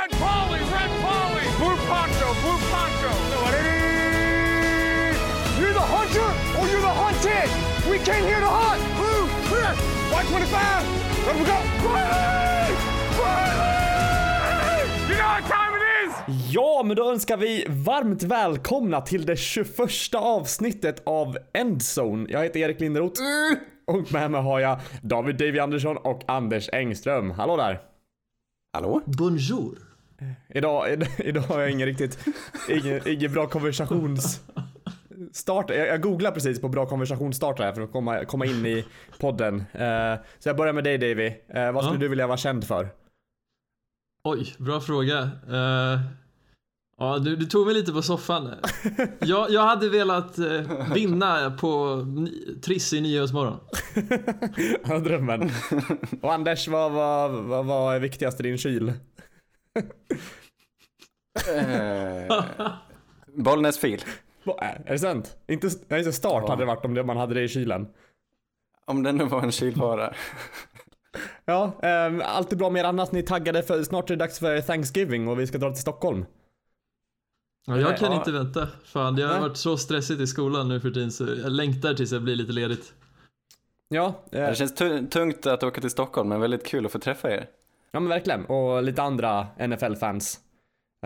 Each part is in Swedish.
Red Polly, Red Polly, Blue Poncho, Blue Poncho. You're the hunter or you're the hunted. We came here to hunt. Blue, clear. White 25. Let we go. Riley! Riley! You know what time it is? Ja, men då önskar vi varmt välkomna till det 21 avsnittet av Endzone. Jag heter Erik Linderoth. Och med mig har jag David Davy Andersson och Anders Engström. Hallå där! Hallå? Bonjour. Idag, idag, har jag ingen riktigt, ingen, ingen bra konversations... Start, jag, jag googlar precis på bra konversationsstartare här för att komma, komma in i podden. Uh, så jag börjar med dig Davy. Uh, vad skulle Ja. du vilja vara känd för? Oj, bra fråga. Eh, ja, du, du tog mig lite på soffan. Jag, jag hade velat vinna på Triss i Nyhetsmorgon. Ja, drömmen. Och Anders, vad, vad, vad, vad är viktigast i din kyl? Eh, Bollnäs fil. Är, det sant? Inte, nej, inte start Ja. hade det varit om det, man hade det i kylen. Om det nu var en kylvara. Ja, um, allt är bra med er annars. Ni är taggade för snart är det dags för Thanksgiving och vi ska dra till Stockholm. Ja, jag kan Ja. inte vänta. Fan, det har Nej. varit så stressigt i skolan nu för tiden så jag längtar tills jag blir lite ledigt. Ja, eh, Det känns tu- tungt att åka till Stockholm men väldigt kul att få träffa er. Ja men verkligen. Och lite andra NFL-fans.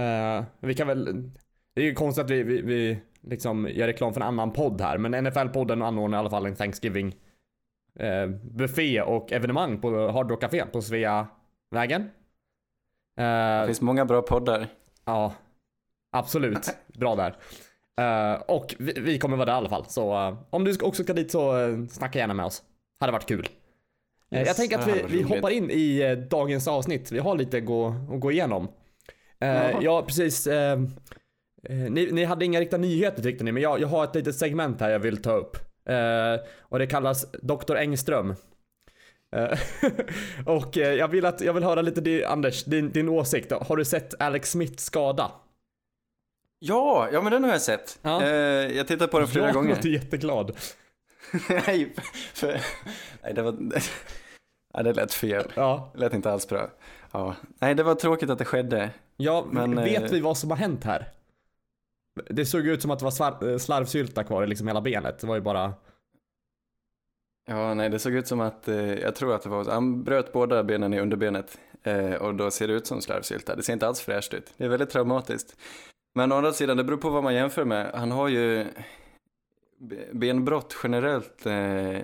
Eh, vi kan väl... Det är ju konstigt att vi, vi, vi liksom gör reklam för en annan podd här, men NFL-podden anordnar i alla fall en Thanksgiving eh, buffé och evenemang på Hard Rock Café på Sveavägen. Det Eh, finns många bra poddar. Ja, absolut. Bra där. Eh, och vi, vi kommer vara där i alla fall. Så eh, om du också ska dit så uh, snacka gärna med oss. Hade varit kul. Eh, Yes. Jag tänker att Ja, vi, vi hoppar in i eh, dagens avsnitt. Vi har lite att gå, att gå igenom. Uh, Jaha. ja, precis. eh, eh, ni, ni hade inga riktiga nyheter tyckte ni, men jag, jag har ett litet segment här jag vill ta upp. Eh, och det kallas Dr. Engström. Eh, och eh, jag vill, att, jag vill höra lite, di- Anders, din, din åsikt. Har du sett Alex Smith skada? Ja, ja men den har jag sett. Ja. Eh, jag tittar på den flera jag gånger. låter jätteglad. nej, för, nej, det var... Nej, det lät fel. Ja, Det lät inte alls bra. Ja. Nej, det var tråkigt att det skedde. ja Men, vet eh, vi vad som har hänt här? Det såg ut som att det var eh, slarvsylta kvar i liksom hela benet. Det var ju bara... Ja, nej, det såg ut som att, eh, jag tror att det var, han bröt båda benen i underbenet eh, och då ser det ut som slarvsylta. Det ser inte alls fräscht ut. Det är väldigt traumatiskt. Men å andra sidan, det beror på vad man jämför med. Han har ju be- benbrott generellt eh,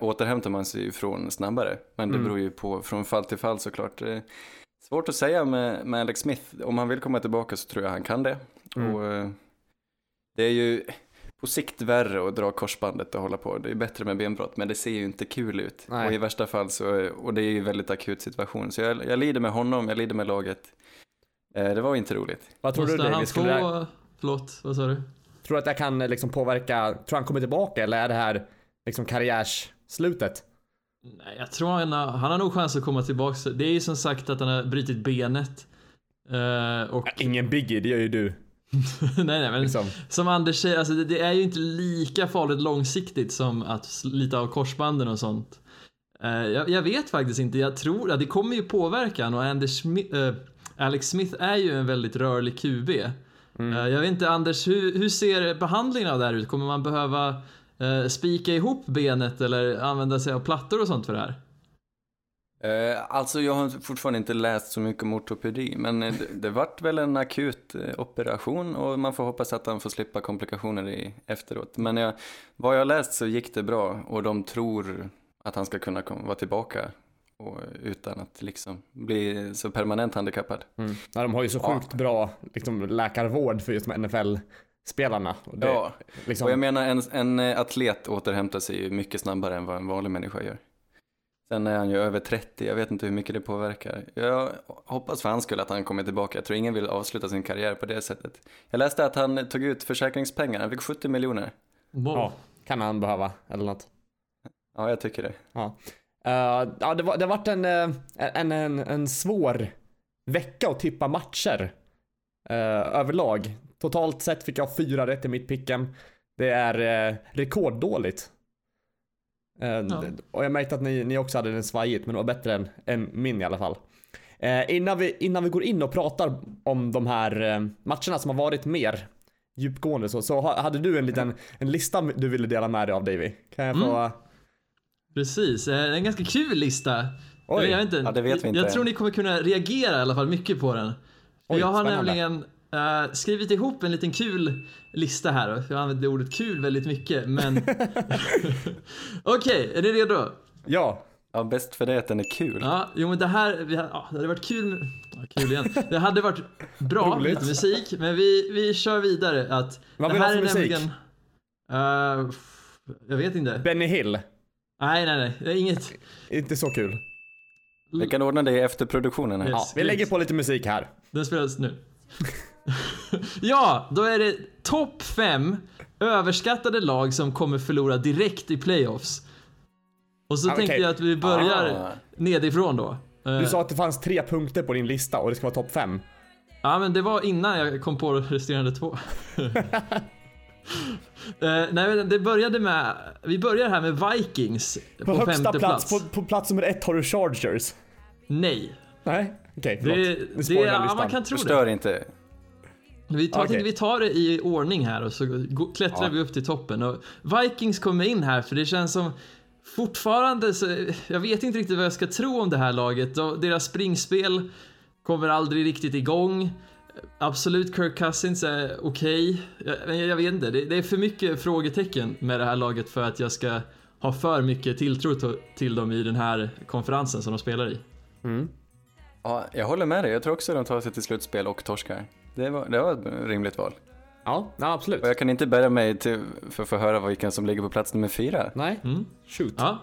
återhämtar man sig ifrån snabbare. Men det Mm. beror ju på från fall till fall såklart. Eh, svårt att säga med, med Alex Smith. Om han vill komma tillbaka så tror jag han kan det. Mm. Och eh, det är ju på sikt värre att dra korsbandet och hålla på. Det är bättre med benbrott, men det ser ju inte kul ut. Nej. Och i värsta fall så, och det är ju en väldigt akut situation. Så jag, jag lider med honom, jag lider med laget. Eh, det var inte roligt. Vad tror Måste du David? han Skulle det, få... Förlåt, vad sa du? tror du att det kan liksom påverka, tror han kommer tillbaka eller är det här liksom karriärsslutet? Nej, jag tror han har, han har nog chans att komma tillbaka. Det är ju som sagt att han har brutit benet. Eh, och... Ingen biggie, det gör ju du. nej, nej, men Liksom. som Anders säger, alltså det, det är ju inte lika farligt långsiktigt som att slita av korsbanden och sånt. Eh, jag, jag vet faktiskt inte, jag tror att det kommer ju påverka han och Anders Smith, eh, Alex Smith är ju en väldigt rörlig QB. Mm. Jag vet inte Anders, hur, hur ser behandlingen av det här ut? Kommer man behöva eh, spika ihop benet eller använda sig av plattor och sånt för det här? Eh, alltså jag har fortfarande inte läst så mycket om ortopedi, men eh, det, det vart väl en akut eh, operation och man får hoppas att han får slippa komplikationer i, efteråt. Men jag, vad jag har läst så gick det bra och de tror att han ska kunna kom, vara tillbaka och, utan att liksom bli så permanent handikappad. Mm. Ja, de har ju så Ja. sjukt bra liksom, läkarvård för just de NFL-spelarna. Och det, Ja, liksom, och jag menar en, en eh, atlet återhämtar sig ju mycket snabbare än vad en vanlig människa gör. Sen är han ju över 30, jag vet inte hur mycket det påverkar. Jag hoppas för hans skull att han kommer tillbaka. Jag tror ingen vill avsluta sin karriär på det sättet. Jag läste att han tog ut försäkringspengar, han fick 70 miljoner. Wow. ja, kan han behöva eller något. Ja, jag tycker det. Ja, Eh, ja det, var, det har varit en, eh, en, en, en svår vecka att tippa matcher. eh, överlag. Totalt sett fick jag fyra rätt i mitt picken. Det är uh, rekorddåligt. Eh, Ja. Och jag märkte att ni, ni också hade den svajigt, men det var bättre än, än min i alla fall. Eh, innan, vi, innan vi går in och pratar om de här eh, matcherna som har varit mer djupgående så, så ha- hade du en liten en lista du ville dela med dig av Davy. Kan jag få... Mm. Precis, eh, en ganska kul lista. Oj. Jag, vet inte, Ja, det vet vi inte jag tror ni kommer kunna reagera i alla fall mycket på den. Oj, jag har spännande. nämligen eh, skrivit ihop en liten kul lista här. Jag använder ordet kul väldigt mycket, men... Okej, är ni redo? Ja, Ja, bäst för det att den är kul. Ja, jo men det här, vi, har- ja, det hade varit kul, ja, kul igen. Det hade varit bra, med musik, men vi, vi kör vidare att Vad det vill du här ha är för musik? nämligen... eh, jag vet inte. Benny Hill. Nej, nej, nej, det är inget. Inte så kul. Vi kan ordna det efter produktionen här. Yes. Ja, vi lägger på lite musik här. Den spelas nu. ja, då är det topp fem överskattade lag som kommer förlora direkt i playoffs. Och så Ah, tänkte okej. jag att vi börjar Ah. nedifrån då. Eh, Du sa att det fanns tre punkter på din lista och det ska vara topp fem. Ja, men det var innan jag kom på resterande två. Eh, nej, men det började med, vi börjar här med Vikings på, På högsta femte plats, plats. På, på plats nummer ett har du Chargers. Nej, Nej, okej det, förlåt. det, jag ja, man kan tro det. Förstör inte. Vi tar, tänkte vi tar det i ordning här och så klättrar Ja. vi upp till toppen. Och Vikings kommer in här för det känns som fortfarande så, jag vet inte riktigt vad jag ska tro om det här laget. Deras springspel kommer aldrig riktigt igång. Absolut Kirk Cousins är okej, Jag- men jag vet inte. Det, det är för mycket frågetecken med det här laget för att jag ska ha för mycket tilltro till dem i den här konferensen som de spelar i. Mm. Ja, jag håller med dig. Jag tror också de tar sig till slutspel och torskar. Det var, det var ett rimligt val. Ja, ja, absolut. Och jag kan inte bära mig till, för att få höra vilken som ligger på plats nummer fyra. Nej, Mm. shoot. Ja.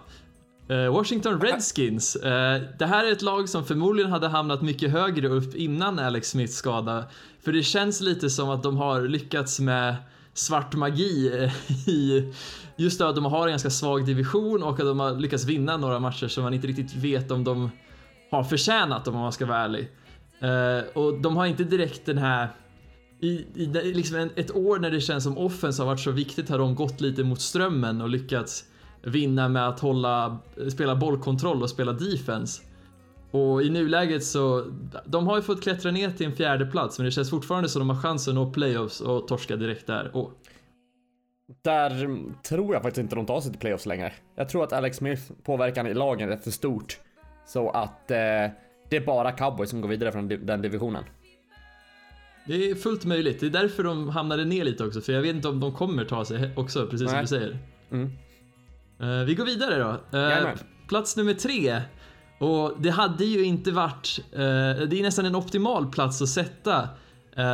Eh, Washington Redskins. Eh, det här är ett lag som förmodligen hade hamnat mycket högre upp innan Alex Smiths skada. För det känns lite som att de har lyckats med svart magi eh, i just det att de har en ganska svag division och att de har lyckats vinna några matcher som man inte riktigt vet om de har förtjänat om man ska vara ärlig. Uh, och de har inte direkt den här i, i liksom en, ett år när det känns som offens har varit så viktigt har de gått lite mot strömmen och lyckats vinna med att hålla, eh, spela bollkontroll och spela defense. Och i nuläget så, de har ju fått klättra ner till en fjärde plats men det känns fortfarande som de har chansen att nå playoffs och torska direkt där. Och, Där tror jag faktiskt inte de tar sig till playoffs längre. Jag tror att Alex Smith påverkan i lagen är för stort. Så att eh, det är bara cowboys som går vidare från den divisionen. det är fullt möjligt, det är därför de hamnade ner lite också för jag vet inte om de kommer ta sig också, precis som Nej. du säger. Mm. Eh, vi går vidare då. Jajamän. plats nummer tre. Och det hade ju inte varit, eh, det är nästan en optimal plats att sätta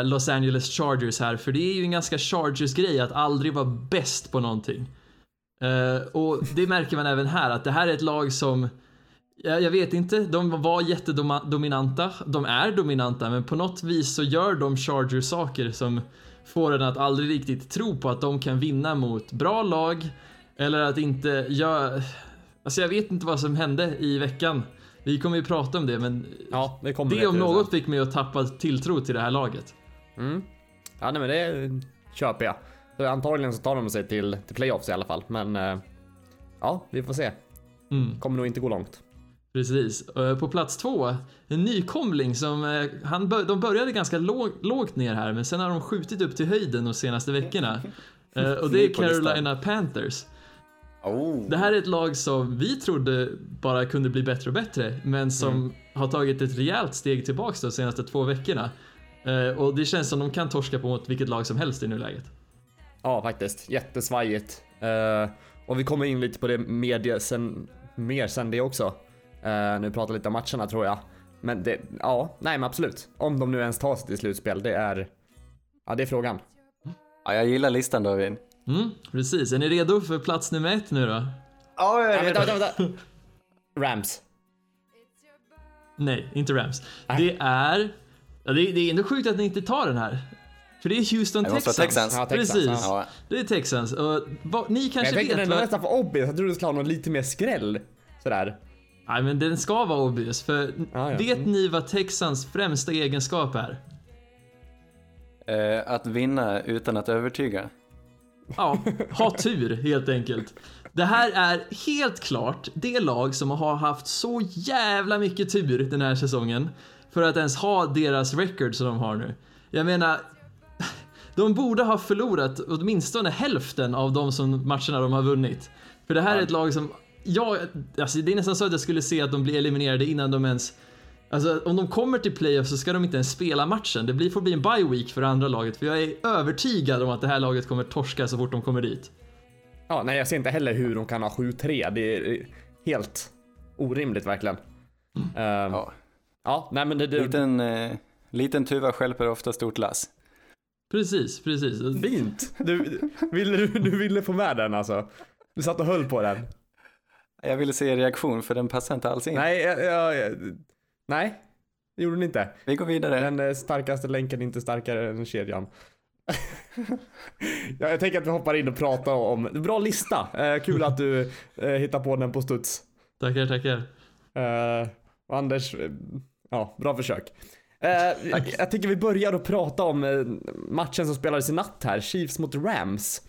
Los Angeles Chargers här, för det är ju en ganska Chargers-grej att aldrig vara bäst på någonting. Och det märker man även här, att det här är ett lag som jag, jag vet inte, de var jättedominanta, de är dominanta, men på något vis så gör de Chargers saker som får en att aldrig riktigt tro på att de kan vinna mot bra lag eller att inte göra... Alltså jag vet inte vad som hände i veckan. Vi kommer ju prata om det, men Ja, det det om något fick mig att tappa tilltro till det här laget. Mm. Ja, nej men det köper jag. Så antagligen så tar de sig till, till playoffs i alla fall. Men eh, ja, vi får se. Mm, Kommer nog inte gå långt. Precis. Eh, På plats två, en nykomling som... eh, Han de började ganska låg, lågt ner här, men sen har de skjutit upp till höjden de senaste veckorna. Eh, Och det är. Carolina Panthers. Oh. Det här är ett lag som vi trodde bara kunde bli bättre och bättre, men som Mm. har tagit ett rejält steg tillbaks de senaste två veckorna. Och det känns som de kan torska på mot vilket lag som helst i nuläget. Ja, faktiskt. Jättesvajigt. Och vi kommer in lite på det media sen, mer sen det också. Uh, nu pratar lite om matcherna tror jag. Men det, ja, nej men absolut. Om de nu ens tar sig till slutspel, det är... Ja, det är frågan. Ja, jag gillar listan David. Mm, precis. Är ni redo för plats nummer ett nu då? Ja, jag Ja, vänta, vänta, vänta. Rams. Nej, inte Rams. Nej. Det är... Ja, det, är det är ändå sjukt att ni inte tar den här. För det är Houston Texans. Texans. Ja, Texans, Precis. ja. Det är Texans. Och, vad- ni kanske jag tänkte vet den är vad... nästan för obvious. Jag trodde du skulle ha något lite mer skräll. Sådär. Nej, men den ska vara obvious. För Ja, ja. vet Mm. ni vad Texans främsta egenskap är? eh, att vinna utan att övertyga. Ja, ha tur helt enkelt. Det här är helt klart det lag som har haft så jävla mycket tur den här säsongen för att ens ha deras record som de har nu. Jag menar, de borde ha förlorat åtminstone hälften av de som matcherna de har vunnit. För det här är ett lag som, ja, alltså det är nästan så att jag skulle se att de blir eliminerade innan de ens Alltså om de kommer till playoff så ska de inte ens spela matchen. Det blir, får bli en bye week för det andra laget för jag är övertygad om att det här laget kommer torska så fort de kommer dit. Ja, nej jag ser inte heller hur de kan ha 7-3. Det är helt orimligt verkligen. Ehm, Ja. ja, nej men det... det Liten, eh, liten tuva stjälper ofta stort lass. Precis, precis. Fint! Du ville, du, du ville få med den alltså. Du satt och höll på den. Jag ville se reaktion för den passar inte alls in. Nej, jag, jag, jag, nej. Det gjorde den inte. Vi går vidare. Den eh, starkaste länken är inte starkare än kedjan. ja, jag tänker att vi hoppar in och pratar om, bra lista. Eh, kul att du eh, hittar på den på studs. Tackar, tackar. Eh, och Anders, eh, ja, bra försök. Eh, jag tycker vi börjar att prata om eh, matchen som spelades i natt här, Chiefs mot Rams.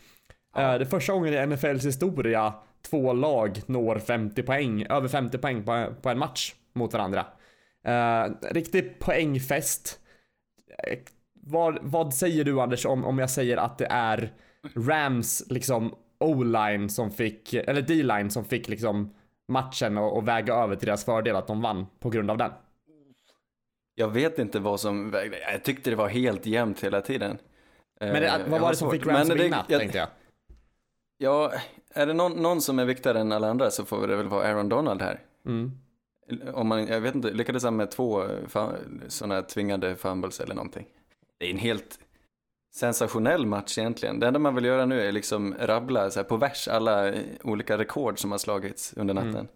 Eh, det är första gången i NFLs historia två lag når 50 poäng, över 50 poäng på, på en match mot varandra. Eh, riktig poängfest. Eh, vad, vad säger du Anders om, om jag säger att det är Rams liksom O-line som fick, eller D-line som fick liksom matchen och, och väga över till deras fördel att de vann på grund av den? Jag vet inte vad som vägde. Jag tyckte det var helt jämnt hela tiden. Men det, Eh, vad var det som fick Rams vinna, jag- tänkte jag? Ja, är det någon, någon som är viktigare än alla andra så får det väl vara Aaron Donald här. Mm. Om man, jag vet inte, lyckades han med två sådana tvingade fumbles eller någonting? Det är en helt sensationell match egentligen. Det enda man vill göra nu är liksom rabbla så på vers alla eh, olika rekord som har slagits under natten.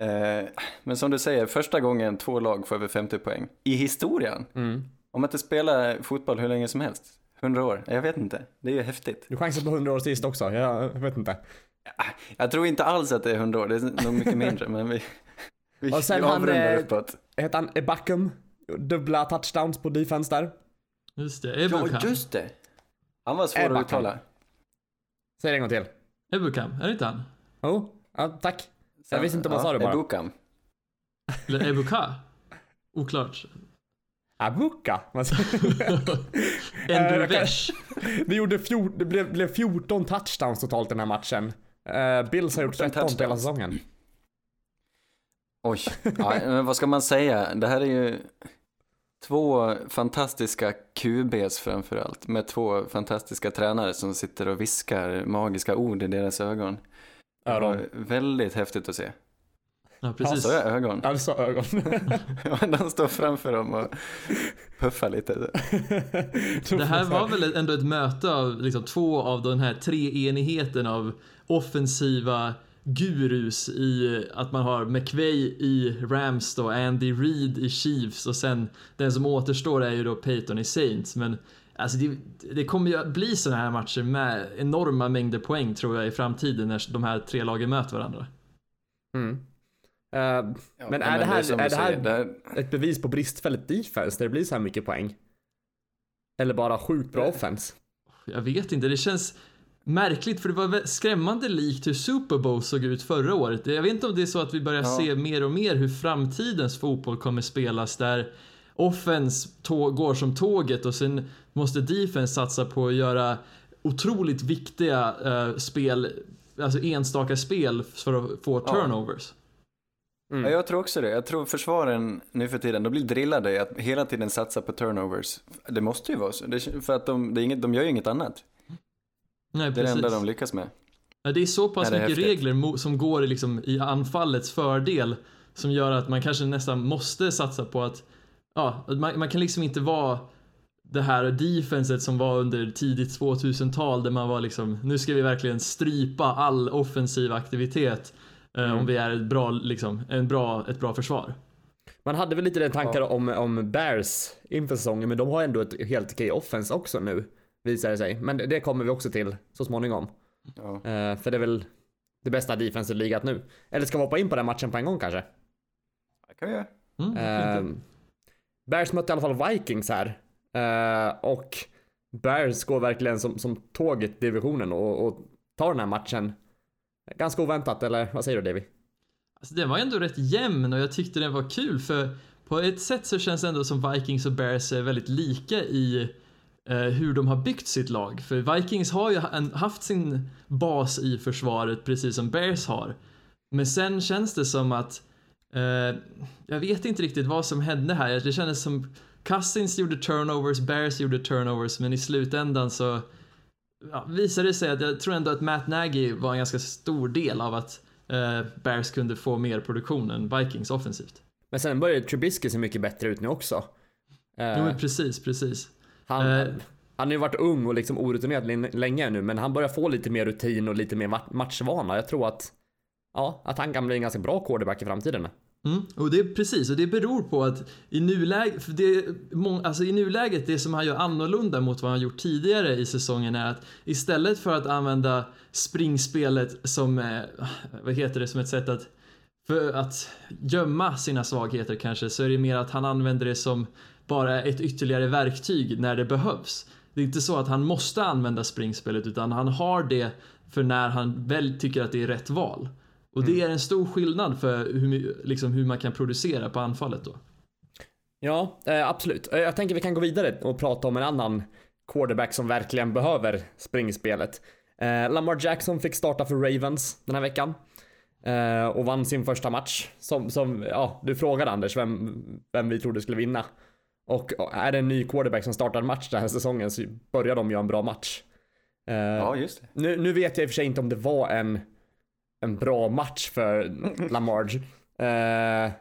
Eh, men som du säger, första gången två lag får över 50 poäng i historien. Mm. Om man inte spelar fotboll hur länge som helst. 100 år? Jag vet inte. Det är ju häftigt. Du chansar på 100 år sist också, jag vet inte. Jag tror inte alls att det är 100 år, det är nog mycket mindre, men vi, vi, Och sen vi han, avrundar eh, uppåt. Hette han Ebackum? Dubbla touchdowns på defense där. Just det, Ja, Ebukam. just det. Han var svår Ebba att uttala. Säg det en gång till. Ebukam, är det inte han? Oh, ja, tack. Jag visste inte om man sa det bara. Ebukam. Eller Ebuka? Oklart. Abuka. Andrew Eh. Det, gjorde fjor, det blev, blev 14 touchdowns totalt den här matchen. Eh, Bills har gjort 14 13 på hela säsongen. Oj, ja, men vad ska man säga? Det här är ju två fantastiska QBs framför allt. Med två fantastiska tränare som sitter och viskar magiska ord i deras ögon. Det Öron. var väldigt häftigt att se. Ja, precis. Sa jag ögon? Alltså ögon. Ja, de står framför dem och puffar lite. Det här var väl ändå ett möte av liksom två av den här treenigheten av offensiva gurus i att man har McVay i Rams då, Andy Reid i Chiefs och sen den som återstår är ju då Peyton i Saints. Men alltså det, det kommer ju att bli sådana här matcher med enorma mängder poäng tror jag i framtiden när de här tre lagen möter varandra. Mm. Eh, men är det är här, som är du det här det ett bevis på bristfälligt defense där det blir så här mycket poäng? Eller bara sjukt bra offense? Jag vet inte, det känns märkligt för det var skrämmande likt hur Super Bowl såg ut förra året. Jag vet inte om det är så att vi börjar Ja. se mer och mer hur framtidens fotboll kommer spelas där offense går som tåget och sen måste defense satsa på att göra otroligt viktiga eh, spel, alltså enstaka spel för att få Ja. Mm. Ja, jag tror också det. Jag tror försvaren nu för tiden, de blir drillade i att hela tiden satsa på turnovers. Det måste ju vara så. Det, för att de, inget, de gör ju inget annat. Nej, Det är det enda de lyckas med. Ja, det är så pass är mycket häftigt. regler som går i liksom i anfallets fördel som gör att man kanske nästan måste satsa på att ja, man, man kan liksom inte vara det här defenset som var under tidigt 2000-tal där man var liksom nu ska vi verkligen strypa all offensiv aktivitet Mm. om vi är ett bra, liksom, en bra, ett bra försvar. Man hade väl lite den tankar om, om Bears inför säsongen, men de har ändå ett helt okej offense också nu, visar det sig. Men det, det kommer vi också till så småningom. Ja. Eh, för det är väl det bästa defensive ligat nu. Eller ska vi hoppa in på den matchen på en gång kanske? Det kan vi göra. Mm, Eh, inte? Bears mötte i alla fall Vikings här. Eh, och Bears går verkligen som, som tåget i divisionen och, och tar den här matchen Ganska oväntat, eller vad säger du Davy? Alltså den var ändå rätt jämn och jag tyckte den var kul för på ett sätt så känns det ändå som Vikings och Bears är väldigt lika i eh, hur de har byggt sitt lag. För Vikings har ju en, haft sin bas i försvaret precis som Bears har. Men sen känns det som att eh, jag vet inte riktigt vad som hände här. Det kändes som Cousins gjorde turnovers, Bears gjorde turnovers, men i slutändan så ja, visade det sig att jag tror ändå att Matt Nagy var en ganska stor del av att eh, Bears kunde få mer produktion än Vikings offensivt. Men sen börjar Trubisky se mycket bättre ut nu också. Eh, Jo precis, precis. han, eh, han har ju varit ung och liksom orutinerad länge nu, men han börjar få lite mer rutin och lite mer ma- matchvana. Jag tror att, ja, att han kan bli en ganska bra quarterback i framtiden. Mm, och det är precis, och det beror på att i nuläget, för det, må- alltså i nuläget, det som han gör annorlunda mot vad han gjort tidigare i säsongen är att istället för att använda springspelet som, eh, vad heter det, som ett sätt att, för att gömma sina svagheter kanske, så är det mer att han använder det som bara ett ytterligare verktyg när det behövs. Det är inte så att han måste använda springspelet utan han har det för när han väl tycker att det är rätt val. Och det är en stor skillnad för hur, liksom, hur man kan producera på anfallet då. Ja, eh, absolut. Eh, Jag tänker vi kan gå vidare och prata om en annan quarterback som verkligen behöver springspelet. Eh, Lamar Jackson fick starta för Ravens den här veckan. Och vann sin första match. Som, som ja, du frågade Anders vem, vem vi trodde skulle vinna. Och är det en ny quarterback som startar en match den här säsongen så börjar de göra en bra match. Ja, just det. nu, nu vet jag i och för sig inte om det var en, en bra match för Lamar. Eh,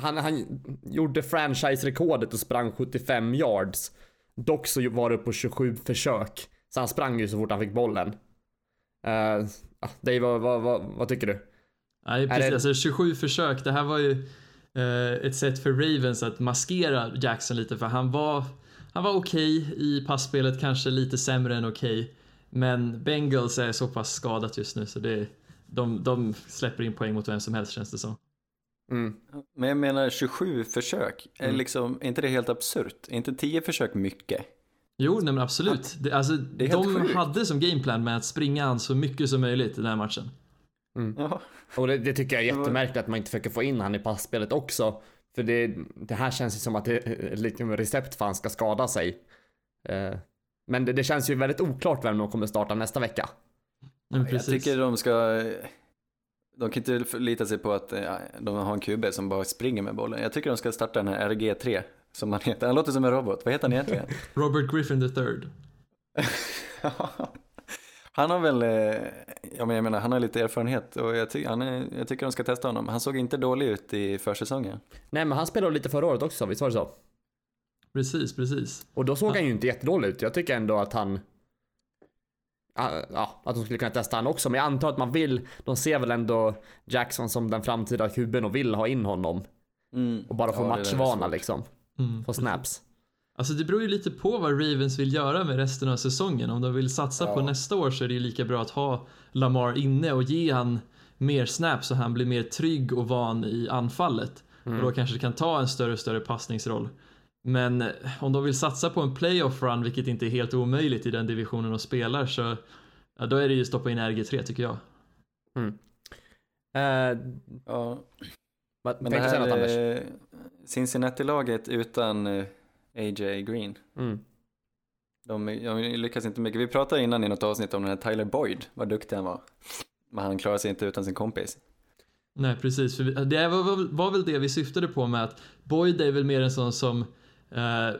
han, han gjorde franchise-rekordet och sprang 75 yards. Dock så var det på 27 försök. Så han sprang ju så fort han fick bollen. Uh, Dave, vad, vad, vad, vad tycker du? Nej, precis. det- Alltså 27 försök. Det här var ju eh, ett sätt för Ravens att maskera Jackson lite för han var, han var okej i passspelet, kanske lite sämre än okej. Men Bengals är så pass skadat just nu så det, de, de släpper in poäng mot vem som helst känns det som. Mm. Men jag menar 27 försök, är, Mm. liksom, är inte det helt absurt? Är inte 10 försök mycket? Jo, nej men absolut. Det, alltså, helt de sjukt. hade som gameplan med att springa han så mycket som möjligt i den här matchen. Ja. Och det, det tycker jag är Det jättemärkligt att man inte försöker få in han i passspelet också. För det, det här känns ju som att det är lite med recept för han ska skada sig. Eh, men det, det känns ju väldigt oklart vem de kommer starta nästa vecka. Men Jag precis. tycker de ska... De kan inte förlita sig på att eh, de har en QB som bara springer med bollen. Jag tycker de ska starta den här RG3, som han heter. Han låter som en robot. Vad heter han egentligen? Robert Griffin III. han har väl, eh, ja men jag menar, han har lite erfarenhet och jag, ty- han är, jag tycker de ska testa honom. Han såg inte dålig ut i försäsongen. Nej men han spelade lite förra året också, visst var det så? Precis, precis. Och då såg han ju inte jättedålig ut. Jag tycker ändå att han... Ja, att de skulle kunna testa han också. Men jag antar att man vill, de ser väl ändå Jackson som den framtida kuben och vill ha in honom. Mm. Och bara få Ja, matchvana liksom. Mm. Få snaps. Alltså det beror ju lite på vad Ravens vill göra med resten av säsongen. Om de vill satsa på Ja. nästa år så är det ju lika bra att ha Lamar inne och ge han mer snaps så han blir mer trygg och van i anfallet. Mm. Och då kanske det kan ta en större och större passningsroll. Men om de vill satsa på en playoff run, vilket inte är helt omöjligt i den divisionen och spelar, så ja, då är det ju stoppa in RG3 tycker jag. Eh, Ja, vad men det säga något här Anders? eh, Cincinnati-laget utan eh, AJ Green. Mm. De, de lyckas inte mycket. Vi pratade innan i något avsnitt om den här Tyler Boyd, vad duktig han var. Men han klarar sig inte utan sin kompis. Nej, precis. För det var, var, var väl det vi syftade på med att Boyd är väl mer en sån som eh,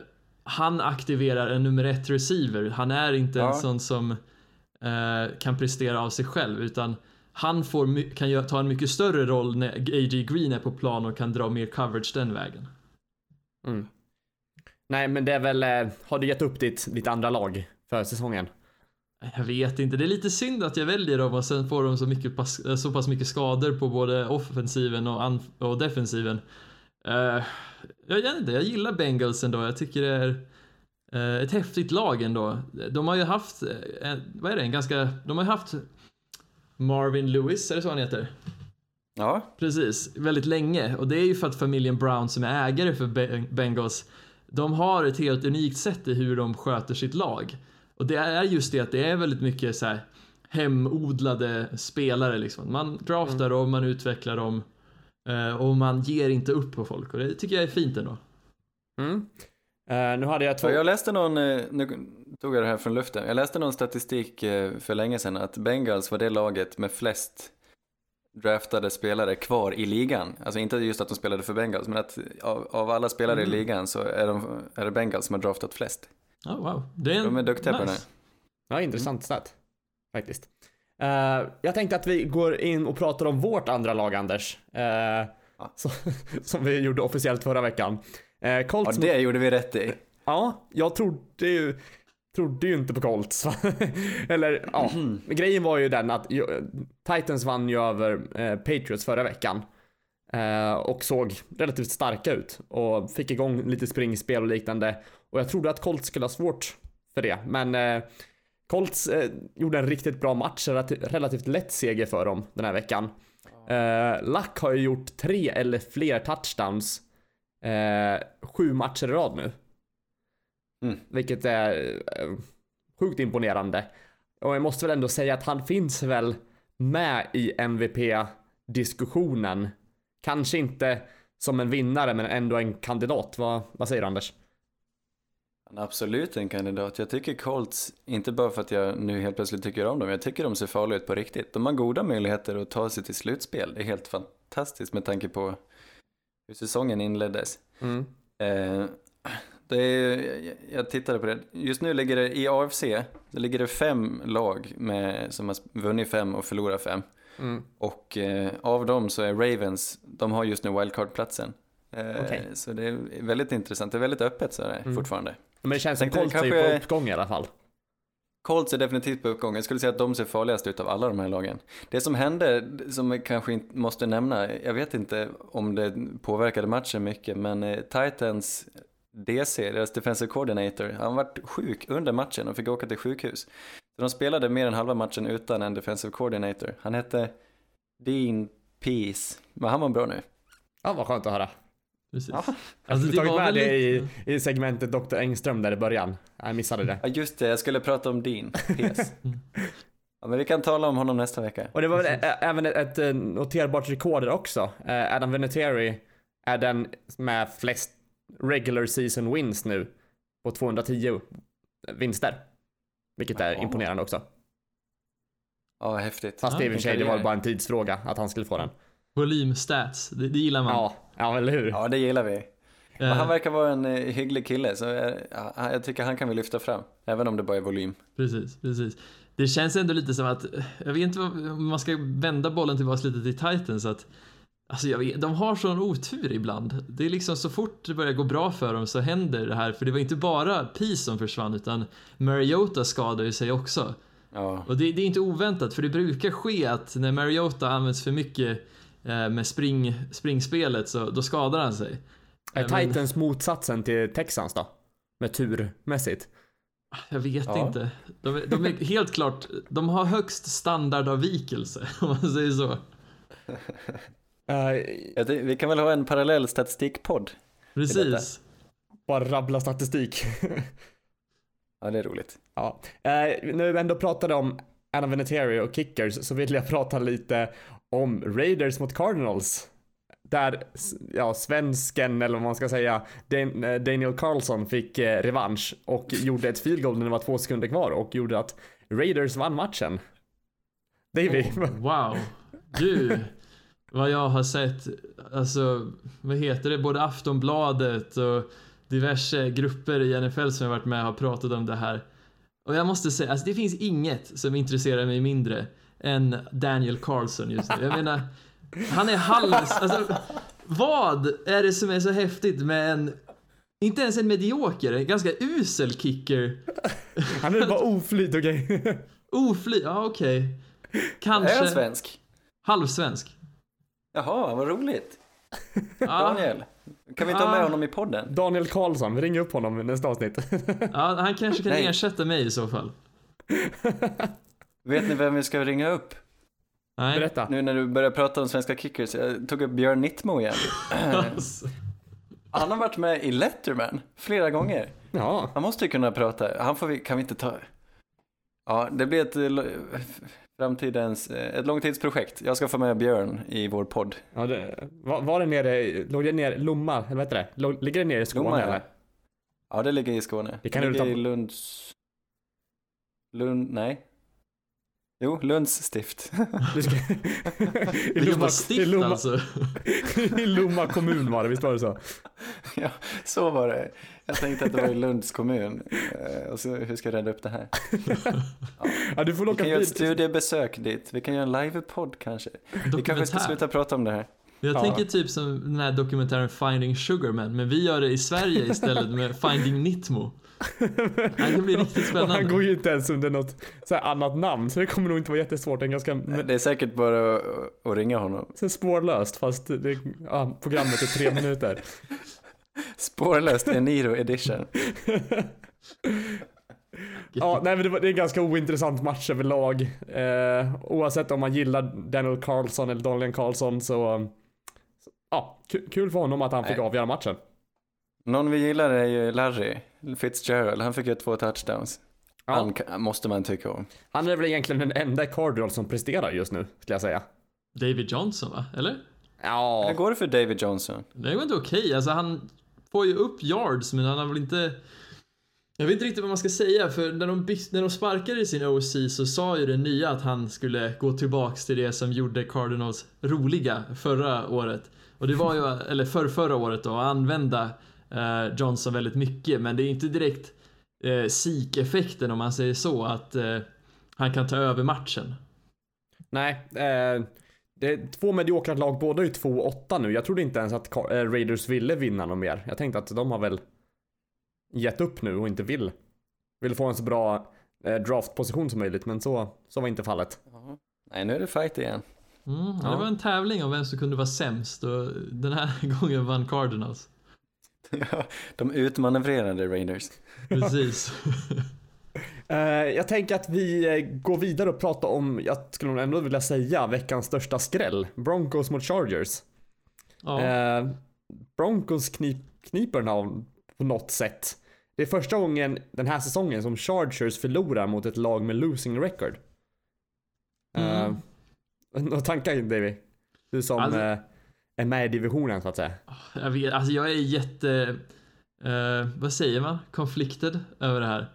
han aktiverar en nummer ett receiver. Han är inte en Ja. sån som eh, kan prestera av sig själv utan han får, kan ta en mycket större roll när A.J. Green är på plan och kan dra mer coverage den vägen. Mm. Nej men det är väl, eh, har du gett upp ditt, ditt andra lag för säsongen? Jag vet inte, det är lite synd att jag väljer dem och sen får de så, mycket pass, så pass mycket skador på både offensiven och, och defensiven. Eh, jag vet inte, jag gillar Bengals ändå. Jag tycker det är eh, ett häftigt lag ändå. De har ju haft, eh, vad är det, en ganska, de har ju haft Marvin Lewis, är det så han heter? Ja, Precis, väldigt länge. Och det är ju för att familjen Brown som är ägare för Be- Bengals, de har ett helt unikt sätt i hur de sköter sitt lag. Och det är just det att det är väldigt mycket så här hemodlade spelare liksom. Man draftar dem, man utvecklar dem och man ger inte upp på folk och det tycker jag är fint ändå. Mm. Eh, nu hade jag två... Ja, jag läste någon, eh, nu tog jag det här från luften, jag läste någon statistik eh, för länge sedan att Bengals var det laget med flest draftade spelare kvar i ligan. Alltså inte just att de spelade för Bengals, men att av, av alla spelare Mm. i ligan så är, de, är det Bengals som har draftat flest. Oh, wow. Det är en, De är duktiga på det här. Ja, intressant stat. Faktiskt. Eh, jag tänkte att vi går in och pratar om vårt andra lag, Anders. Eh, så, som vi gjorde officiellt förra veckan. Uh, Ja, Colts det gjorde vi rätt i. Ja, jag trodde ju, trodde ju inte på Colts. Eller ja, men grejen var ju den att Titans vann ju över Patriots förra veckan. Och såg relativt starka ut och fick igång lite springspel och liknande. Och jag trodde att Colts skulle ha svårt för det, men Colts eh, gjorde en riktigt bra match, relativt, lätt seger för dem den här veckan. Eh, Luck har ju gjort tre eller fler touchdowns eh, sju matcher i rad nu. Mm. Vilket är eh, sjukt imponerande. Och jag måste väl ändå säga att han finns väl med i MVP-diskussionen. Kanske inte som en vinnare, men ändå en kandidat. Vad, vad säger du Anders? Absolut en kandidat. Jag tycker Colts, inte bara för att jag nu helt plötsligt tycker om dem, jag tycker de ser farliga ut på riktigt. De har goda möjligheter att ta sig till slutspel. Det är helt fantastiskt med tanke på hur säsongen inleddes. Mm. Eh, det är, jag- tittade på det. Just nu ligger det i AFC, det ligger det fem lag med, som har vunnit fem och förlorat fem. Mm. Och eh, av dem så är Ravens, de har just nu wildcard-platsen. Eh, Okej. Så det är väldigt intressant, det är väldigt öppet så är det Mm. fortfarande. Men det känns som Colts är ju på kanske- uppgång i alla fall. Colts är definitivt på uppgång. Jag skulle säga att de ser farligast ut av alla de här lagen. Det som hände, som jag kanske inte måste nämna, jag vet inte om det påverkade matchen mycket, men eh, Titans DC, deras defensive coordinator, han var sjuk under matchen och fick åka till sjukhus. Så de spelade mer än halva matchen utan en defensive coordinator. Han hette Dean Peace, men han var bra nu. Ja, vad skönt att höra. Precis. Ja. Jag Alltså, skulle det tagit var med det i, lite- i segmentet Dr. Engström där i början. Jag missade det. Ja just det, jag skulle prata om Dean Peace. Ja, men vi kan tala om honom nästa vecka. Och det var väl ä- även ett, ett eh, noterbart rekord också. Eh, Adam Vinatieri är den med flest regular season wins nu på 210 vinster. Vilket är imponerande också. Ja, häftigt. Fast Ja, i och för sig, det var bara en tidsfråga att han skulle få den. Volymstats, det, det gillar man. Ja, ja eller hur? Ja, det gillar vi. Men Eh, han verkar vara en eh, hygglig kille, så jag, ja, jag tycker han kan vi lyfta fram. Även om det bara är volym. Precis, precis. Det känns ändå lite som att, jag vet inte om man ska vända bollen tillbaka lite till Titans, att Alltså jag vet, de har sån otur ibland. Det är liksom så fort det börjar gå bra för dem så händer det här, för det var inte bara Peace som försvann utan Mariota skadade sig också. Ja, Och det, det är inte oväntat, för det brukar ske att när Mariota används för mycket eh, med spring, springspelet så då skadar han sig. Är Eh, men- Titans motsatsen till Texans då? Med turmässigt. Jag vet Ja. inte. De, är- de är helt klart, de har högst standardavvikelse om man säger så. Uh, vi kan väl ha en parallell statistikpodd? Precis. bara rabbla statistik. Ja, det är roligt. Ja, eh, när vi ändå pratade om Adam Vinatieri och kickers så vill jag prata lite om Raiders mot Cardinals. Där, ja, svensken eller vad man ska säga, Dan- eh, Daniel Carlson fick eh, revansch och gjorde ett field goal när det var två sekunder kvar och gjorde att Raiders vann matchen. Davy, Wow. Du, vad jag har sett, alltså, vad heter det, både Aftonbladet och diverse grupper i NFL som jag varit med har pratat om det här. Och jag måste säga, alltså det finns inget som intresserar mig mindre än Daniel Carlson just nu. Jag menar, han är halv... Alltså, vad är det som är så häftigt med en... Inte ens en medioker, en ganska usel kicker. han är bara oflyt, okej? Ofly... Ja, okej. Är Kanske... han svensk? Halvsvensk. Jaha, vad roligt. Daniel, kan vi ta med honom i podden? Daniel Karlsson, vi ringer upp honom i nästa avsnitt. ja, han kanske kan Nej. ersätta mig i så fall. Vet ni vem vi ska ringa upp? Nej. Berätta. Nu när du börjar prata om svenska kickers, jag tog upp Björn Nittmo igen. Alltså, Han har varit med i Letterman flera gånger. Ja, Han måste ju kunna prata. Han får vi, kan vi inte ta... Ja, det blir ett eh, framtidens, eh, ett långtidsprojekt. Jag ska få med Björn i vår podd. Ja, det, var, var det nere, låg det nere, Lomma, eller vad heter det? Låg, ligger det nere i Skåne Lomma, ja. eller? Ja, det ligger i Skåne. Det kan det du ta- i Lunds... Lund... Nej. Jo, Lunds stift. I Lomma, i, alltså. I Lomma kommun var det, visst var det så? ja, så var det. Jag tänkte att det var i Lunds kommun. Eh, Och så, hur ska jag rädda upp det här? Ja, du får Vi kan göra ett studiebesök dit. Vi kan göra en livepodd kanske. Vi kanske ska sluta prata om det här. Jag Ja. tänker typ som den här dokumentären Finding Sugarman, men vi gör det i Sverige istället med Finding Nitmo. Det kan bli riktigt Och han går spännande. ju inte ens under något så här annat namn, så det kommer nog inte vara jättesvårt. Det är ganska Det är säkert bara att, ringa honom. så spårlöst, fast det, ja, programmet är tre minuter. Spårlöst Eniro edition. Ja, nej men det, var, det är en ganska ointressant match överlag. Eh, oavsett om man gillar Daniel Carlson eller Daniel Carlson så, ja, ku- kul för honom att han fick avgöra matchen. Någon vi gillar är ju Larry Fitzgerald. Han fick ju två touchdowns. Ja, Han måste man tycka om. han är väl egentligen den enda Cardinal som presterar just nu, skulle jag säga. David Johnson va? Eller? Ja, Hur går det för David Johnson? Det var inte okej. Alltså han får ju upp yards, men han har väl inte... Jag vet inte riktigt vad man ska säga, för när de, när de sparkade i sin OC så sa ju den nya att han skulle gå tillbaks till det som gjorde Cardinals roliga förra året. Och det var ju, eller för förra året då, att använda Johnson väldigt mycket, men det är inte direkt eh, SIK-effekten om man säger så, att eh, han kan ta över matchen. nej. Eh, det är två mediokra lag, båda är 2-8 nu. Jag trodde inte ens att eh, Raiders ville vinna något mer. Jag tänkte att de har väl gett upp nu och inte vill. Vill få en så bra eh, draftposition som möjligt, men så, så var inte fallet. Nej, nu är det fight igen. Mm, Ja. Det var en tävling om vem som kunde vara sämst och den här gången vann Cardinals. De utmanövrerade Raiders. Precis. Eh, jag tänker att vi eh, går vidare och pratar om, jag skulle nog ändå vilja säga, veckans största skräll. Broncos mot Chargers. Ja. Eh, Broncos knip, kniper den här på något sätt. Det är första gången den här säsongen som Chargers förlorar mot ett lag med losing record. Eh, Mm. Några tankar Davy? Du som Alltså- eh, är med i divisionen så att säga. Jag vet, alltså jag är jätte, eh, vad säger man, conflicted över det här.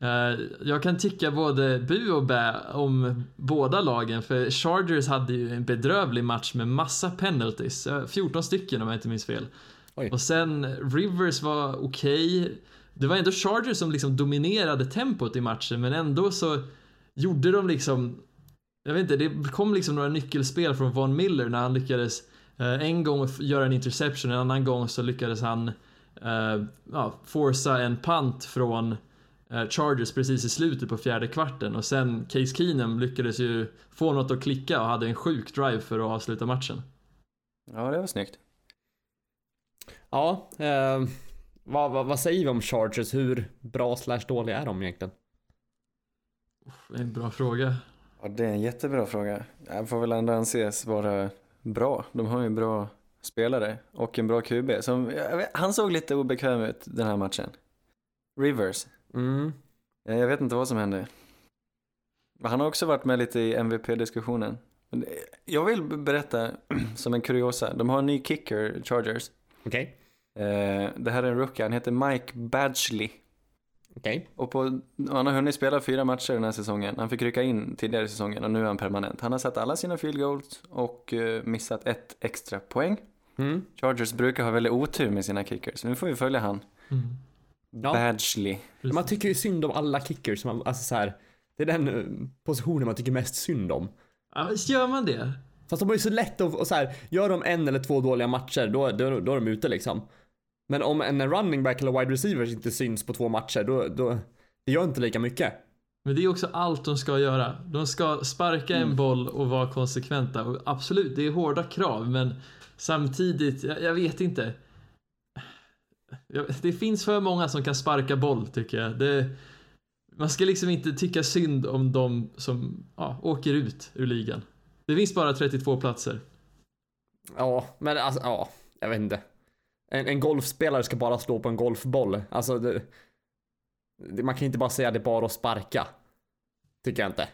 Eh, jag kan tycka både bu och bä om båda lagen, för Chargers hade ju en bedrövlig match med massa penalties, eh, 14 stycken om jag inte minns fel. Oj. Och sen Rivers var okej. Det var ändå Chargers som liksom dominerade tempot i matchen, men ändå så gjorde de liksom jag vet inte, det kom liksom några nyckelspel från Von Miller när han lyckades eh, en gång göra en interception, en annan gång så lyckades han eh, ja, forsa en punt från eh, Chargers precis i slutet på fjärde kvarten och sen Case Keenum lyckades ju få något att klicka och hade en sjuk drive för att avsluta matchen. Ja, det var snyggt. Ja, eh, vad, vad, vad säger vi om Chargers? Hur bra slash dåliga är de egentligen? Det är en bra fråga. Ja, det är en jättebra fråga. Jag får väl ändå anses vara bra. De har ju bra spelare och en bra QB. Som, vet, han såg lite obekväm ut den här matchen. Rivers. Mm. Eh, Jag vet inte vad som hände. Han har också varit med lite i MVP-diskussionen. Eh, Jag vill berätta som en kuriosa. De har en ny kicker, Chargers. Okej, Eh, Det här är en rookie, han heter Mike Badgley. Okej. Och på, han har hunnit spela fyra matcher den här säsongen. Han fick rycka in tidigare i säsongen och nu är han permanent. Han har satt alla sina field goals och eh, missat ett extra poäng. Mm. Chargers brukar ha väldigt otur med sina kickers. Nu får vi följa han. Mm. Ja. Badgley. Man tycker ju synd om alla kickers. Man, alltså så här, det är den eh, positionen man tycker mest synd om. Ja, visst gör man det? Fast de har ju så lätt att, och så här, gör de en eller två dåliga matcher, då, då, då är de ute liksom. Men om en running back eller wide receiver inte syns på två matcher, då, då det gör inte lika mycket. Men det är också allt de ska göra. De ska sparka en boll och vara konsekventa. Och absolut, det är hårda krav, men samtidigt, jag, jag vet inte. Jag, det finns för många som kan sparka boll, tycker jag. Det, man ska liksom inte tycka synd om de som ja, åker ut ur ligan. Det finns bara 32 platser. Ja, men alltså, ja, jag vet inte. En, en golfspelare ska bara slå på en golfboll. Alltså, det, det, man kan inte bara säga att det är bara att sparka. Tycker jag inte.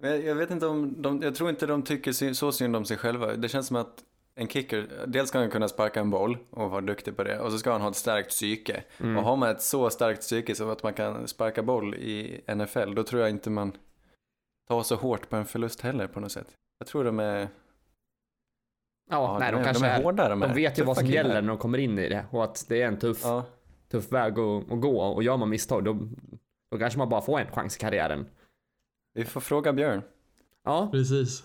Jag, vet inte om de, jag tror inte de tycker så synd om sig själva. Det känns som att en kicker, dels ska han kunna sparka en boll och vara duktig på det och så ska han ha ett starkt psyke. Och har man ett så starkt psyke så att man kan sparka boll i NFL, då tror jag inte man tar så hårt på en förlust heller på något sätt. Jag tror de är, Ja, nej, de, är, kanske de är är, hårda de, de vet ju vad som killar. gäller när de kommer in i det och att det är en tuff, Ja, tuff väg att, att gå och gör man misstag då, då kanske man bara får en chans i karriären. vi får fråga Björn. Ja, Precis.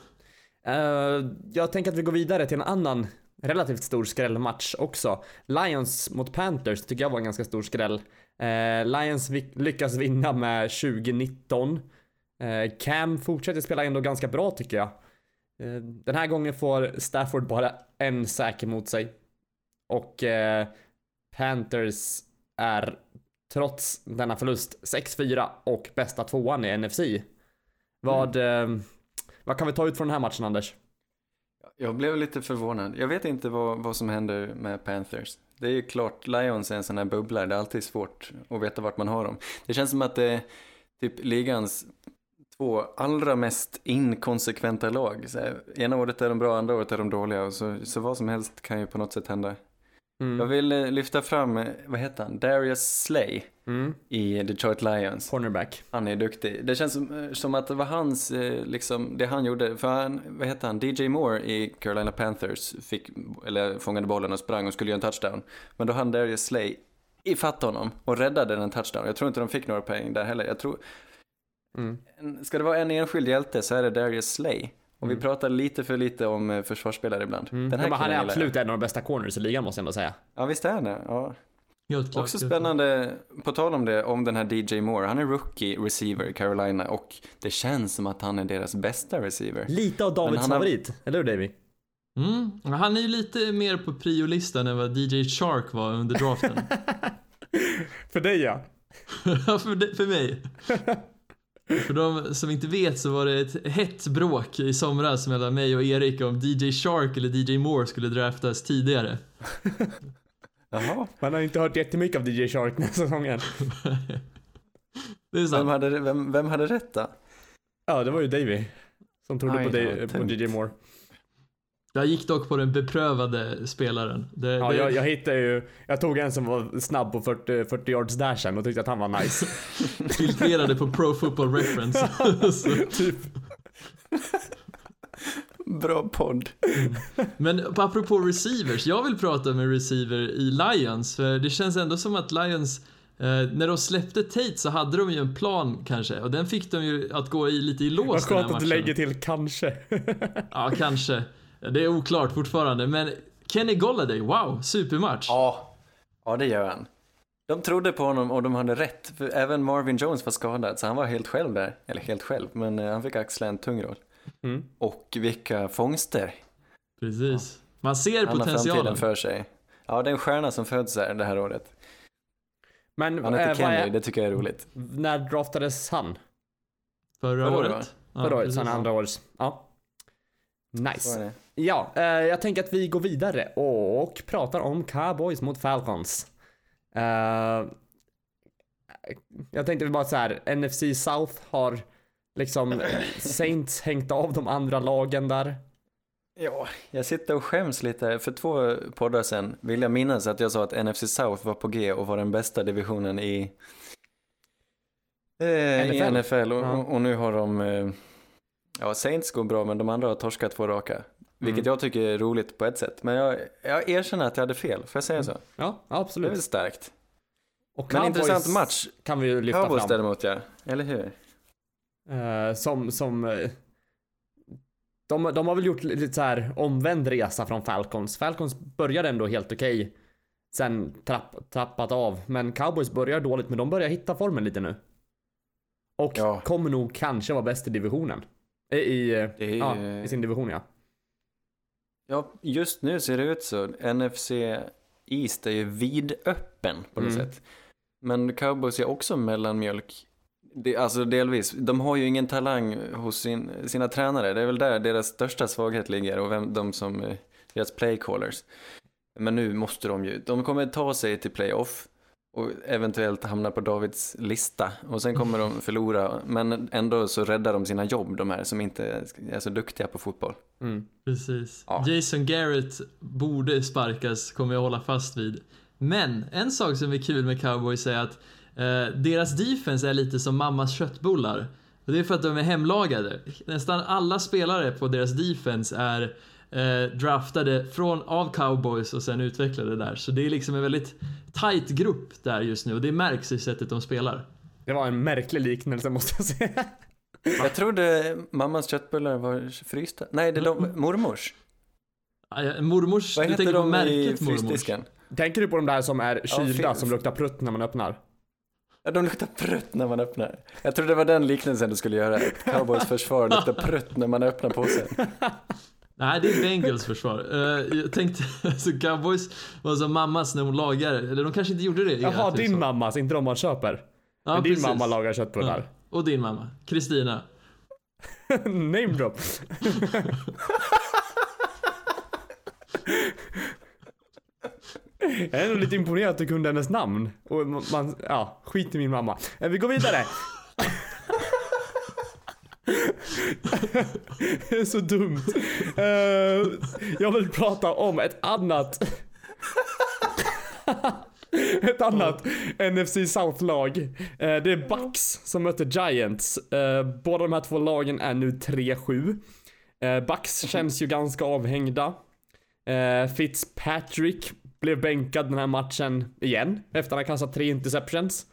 eh, jag tänker att vi går vidare till en annan relativt stor skrällmatch också. Lions mot Panthers tycker jag var en ganska stor skräll. Eh, Lions vi- lyckas vinna med 2019. Eh, Cam fortsätter spela ändå ganska bra tycker jag. Eh, den här gången får Stafford bara en säker mot sig. Och eh, Panthers är trots denna förlust 6-4 och bästa tvåan i NFC. Vad, eh, vad kan vi ta ut från den här matchen Anders? Jag blev lite förvånad. Jag vet inte vad, vad som händer med Panthers. Det är ju klart, Lions är en sån här bubblare, det är alltid svårt att veta vart man har dem. Det känns som att det är typ ligans två allra mest inkonsekventa lag. Så här, ena året är de bra, andra året är de dåliga och så, så vad som helst kan ju på något sätt hända. Mm. Jag vill eh, lyfta fram, eh, vad heter han, Darius Slay Mm. i Detroit Lions. Cornerback. Han är duktig. Det känns som, eh, som att det var hans, liksom, det han gjorde. För han, vad heter han, DJ Moore i Carolina Panthers fick, eller fångade bollen och sprang och skulle göra en touchdown. Men då hann Darius Slay ifatt honom och räddade den touchdown. Jag tror inte de fick några poäng där heller. Jag tror, Mm. ska det vara en enskild hjälte så är det Darius Slay. Och vi Mm. pratar lite för lite om eh, försvarsspelare ibland. Mm. Den här Ja, men han är absolut en av de bästa corners i ligan måste jag ändå säga. Ja, visst är han det. Ja. Klart, Också spännande, på tal om det, om den här DJ Moore. Han är rookie receiver i Carolina och det känns som att han är deras bästa receiver. Lite av Davids han har- favorit, eller hur Davy? Mm. Han är ju lite mer på priolistan än vad DJ Shark var under draften. För dig ja. För, det, för mig. För de som inte vet så var det ett hett bråk i somras mellan mig och Erik om DJ Shark eller DJ Moore skulle draftas tidigare. Jaha. Man har inte hört jättemycket av DJ Shark den här säsongen. Det är Vem sant. hade, vem, vem hade rätt då? Ja, det var ju Davy. Som trodde på, på. DJ Moore. Jag gick dock på den beprövade spelaren. Det, Ja, det, jag, jag hittade ju, jag tog en som var snabb på 40, 40 yards dashen och tyckte att han var nice. filtrerade på Pro Football Reference. Typ. Bra podd. Men apropå receivers, jag vill prata med receiver i Lions, för det känns ändå som att Lions, eh, när de släppte Tate så hade de ju en plan kanske, och den fick de ju att gå i lite i lås Vad skönt att du lägger till kanske. Ja, kanske. Det är oklart fortfarande, men Kenny Golladay, wow, supermatch. Ja. Ja, det gör han. De trodde på honom och de hade rätt. För även Marvin Jones var skadad, så han var helt själv där. Eller helt själv, men eh, han fick axla en tung roll. Mm. Och vilka fångster. Precis. Man ser Han har potentialen. framtiden för sig. Ja, det är en stjärna som föds här det här året. Men Han heter vad Kenny, är, det tycker jag är roligt. när draftades han? Förra Förra året, året. Ja, Förra året, så han är andra års. Ja. Så är Nice. Ja, eh, jag tänker att vi går vidare och pratar om Cowboys mot Falcons. Eh, jag tänkte bara så här, NFC South har liksom Saints hängt av de andra lagen där. Ja, jag sitter och skäms lite. För två poddar sedan vill jag minnas att jag sa att NFC South var på G och var den bästa divisionen i, eh, i NFL. NFL. Och, Ja. och nu har de, eh, ja Saints går bra men de andra har torskat två raka. Vilket Mm. jag tycker är roligt på ett sätt. Men jag, jag erkänner att jag hade fel, får jag säga så? Ja, ja, Det är absolut. starkt. Och Men intressant match. kan vi ju lyfta Cowboys fram. däremot ja, eller hur? Eh, som, som eh, de, de har väl gjort lite så här omvänd resa från Falcons. Falcons började ändå helt okej. Sen trapp, trappat av. Men Cowboys börjar dåligt, men de börjar hitta formen lite nu. Och Ja. kommer nog kanske vara bäst i divisionen. I, i, eh, Det är- ja, i sin division ja. Ja, just nu ser det ut så. NFC East är ju vidöppen på något Mm. sätt. Men Cowboys är också mellanmjölk. Det, alltså delvis. De har ju ingen talang hos sin, sina tränare. Det är väl där deras största svaghet ligger och vem, de som, eh, deras playcallers. Men nu måste de ju, de kommer ta sig till playoff. Och eventuellt hamnar på Davids lista och sen kommer de förlora men ändå så räddar de sina jobb de här som inte är så duktiga på fotboll. Mm. Precis. Ja. Jason Garrett borde sparkas, kommer jag hålla fast vid. Men en sak som är kul med cowboys är att eh, deras defense är lite som mammas köttbullar. Och det är för att de är hemlagade. Nästan alla spelare på deras defense är eh, draftade från, av cowboys och sen utvecklade där. Så det är liksom en väldigt tight grupp där just nu och det märks i sättet de spelar. Det var en märklig liknelse måste jag säga. Jag trodde mammas köttbullar var frysta. Nej, det är de, mormors. Ah, ja, Mormors, Vad du tänker på de i märket mormors? Tänker du på de där som är kylda fin- som luktar prutt när man öppnar? Ja, de luktar prutt när man öppnar. Jag trodde det var den liknelsen du skulle göra. Cowboys försvar luktar prutt när man öppnar påsen. Nej, det är Bengals försvar. Eh, jag tänkte, alltså cowboys var som mammas när hon lagar, eller de kanske inte gjorde det. Jaha, din så. mammas, inte de man köper. Ja, Men din precis. mamma lagar köttbullar. Ja. Och din mamma, Kristina. Name drop. Jag är ändå lite imponerad att du kunde hennes namn. Och man, man ja, skit i min mamma. Eh, Vi går vidare. Det är så dumt. Eh, jag vill prata om ett annat ett annat NFC South-lag. Eh, Det är Bucks som möter Giants. Eh, Båda de här två lagen är nu 3-7. Eh, Bucks känns ju ganska avhängda. Fitzpatrick blev bänkad den här matchen igen efter att han kastat tre interceptions.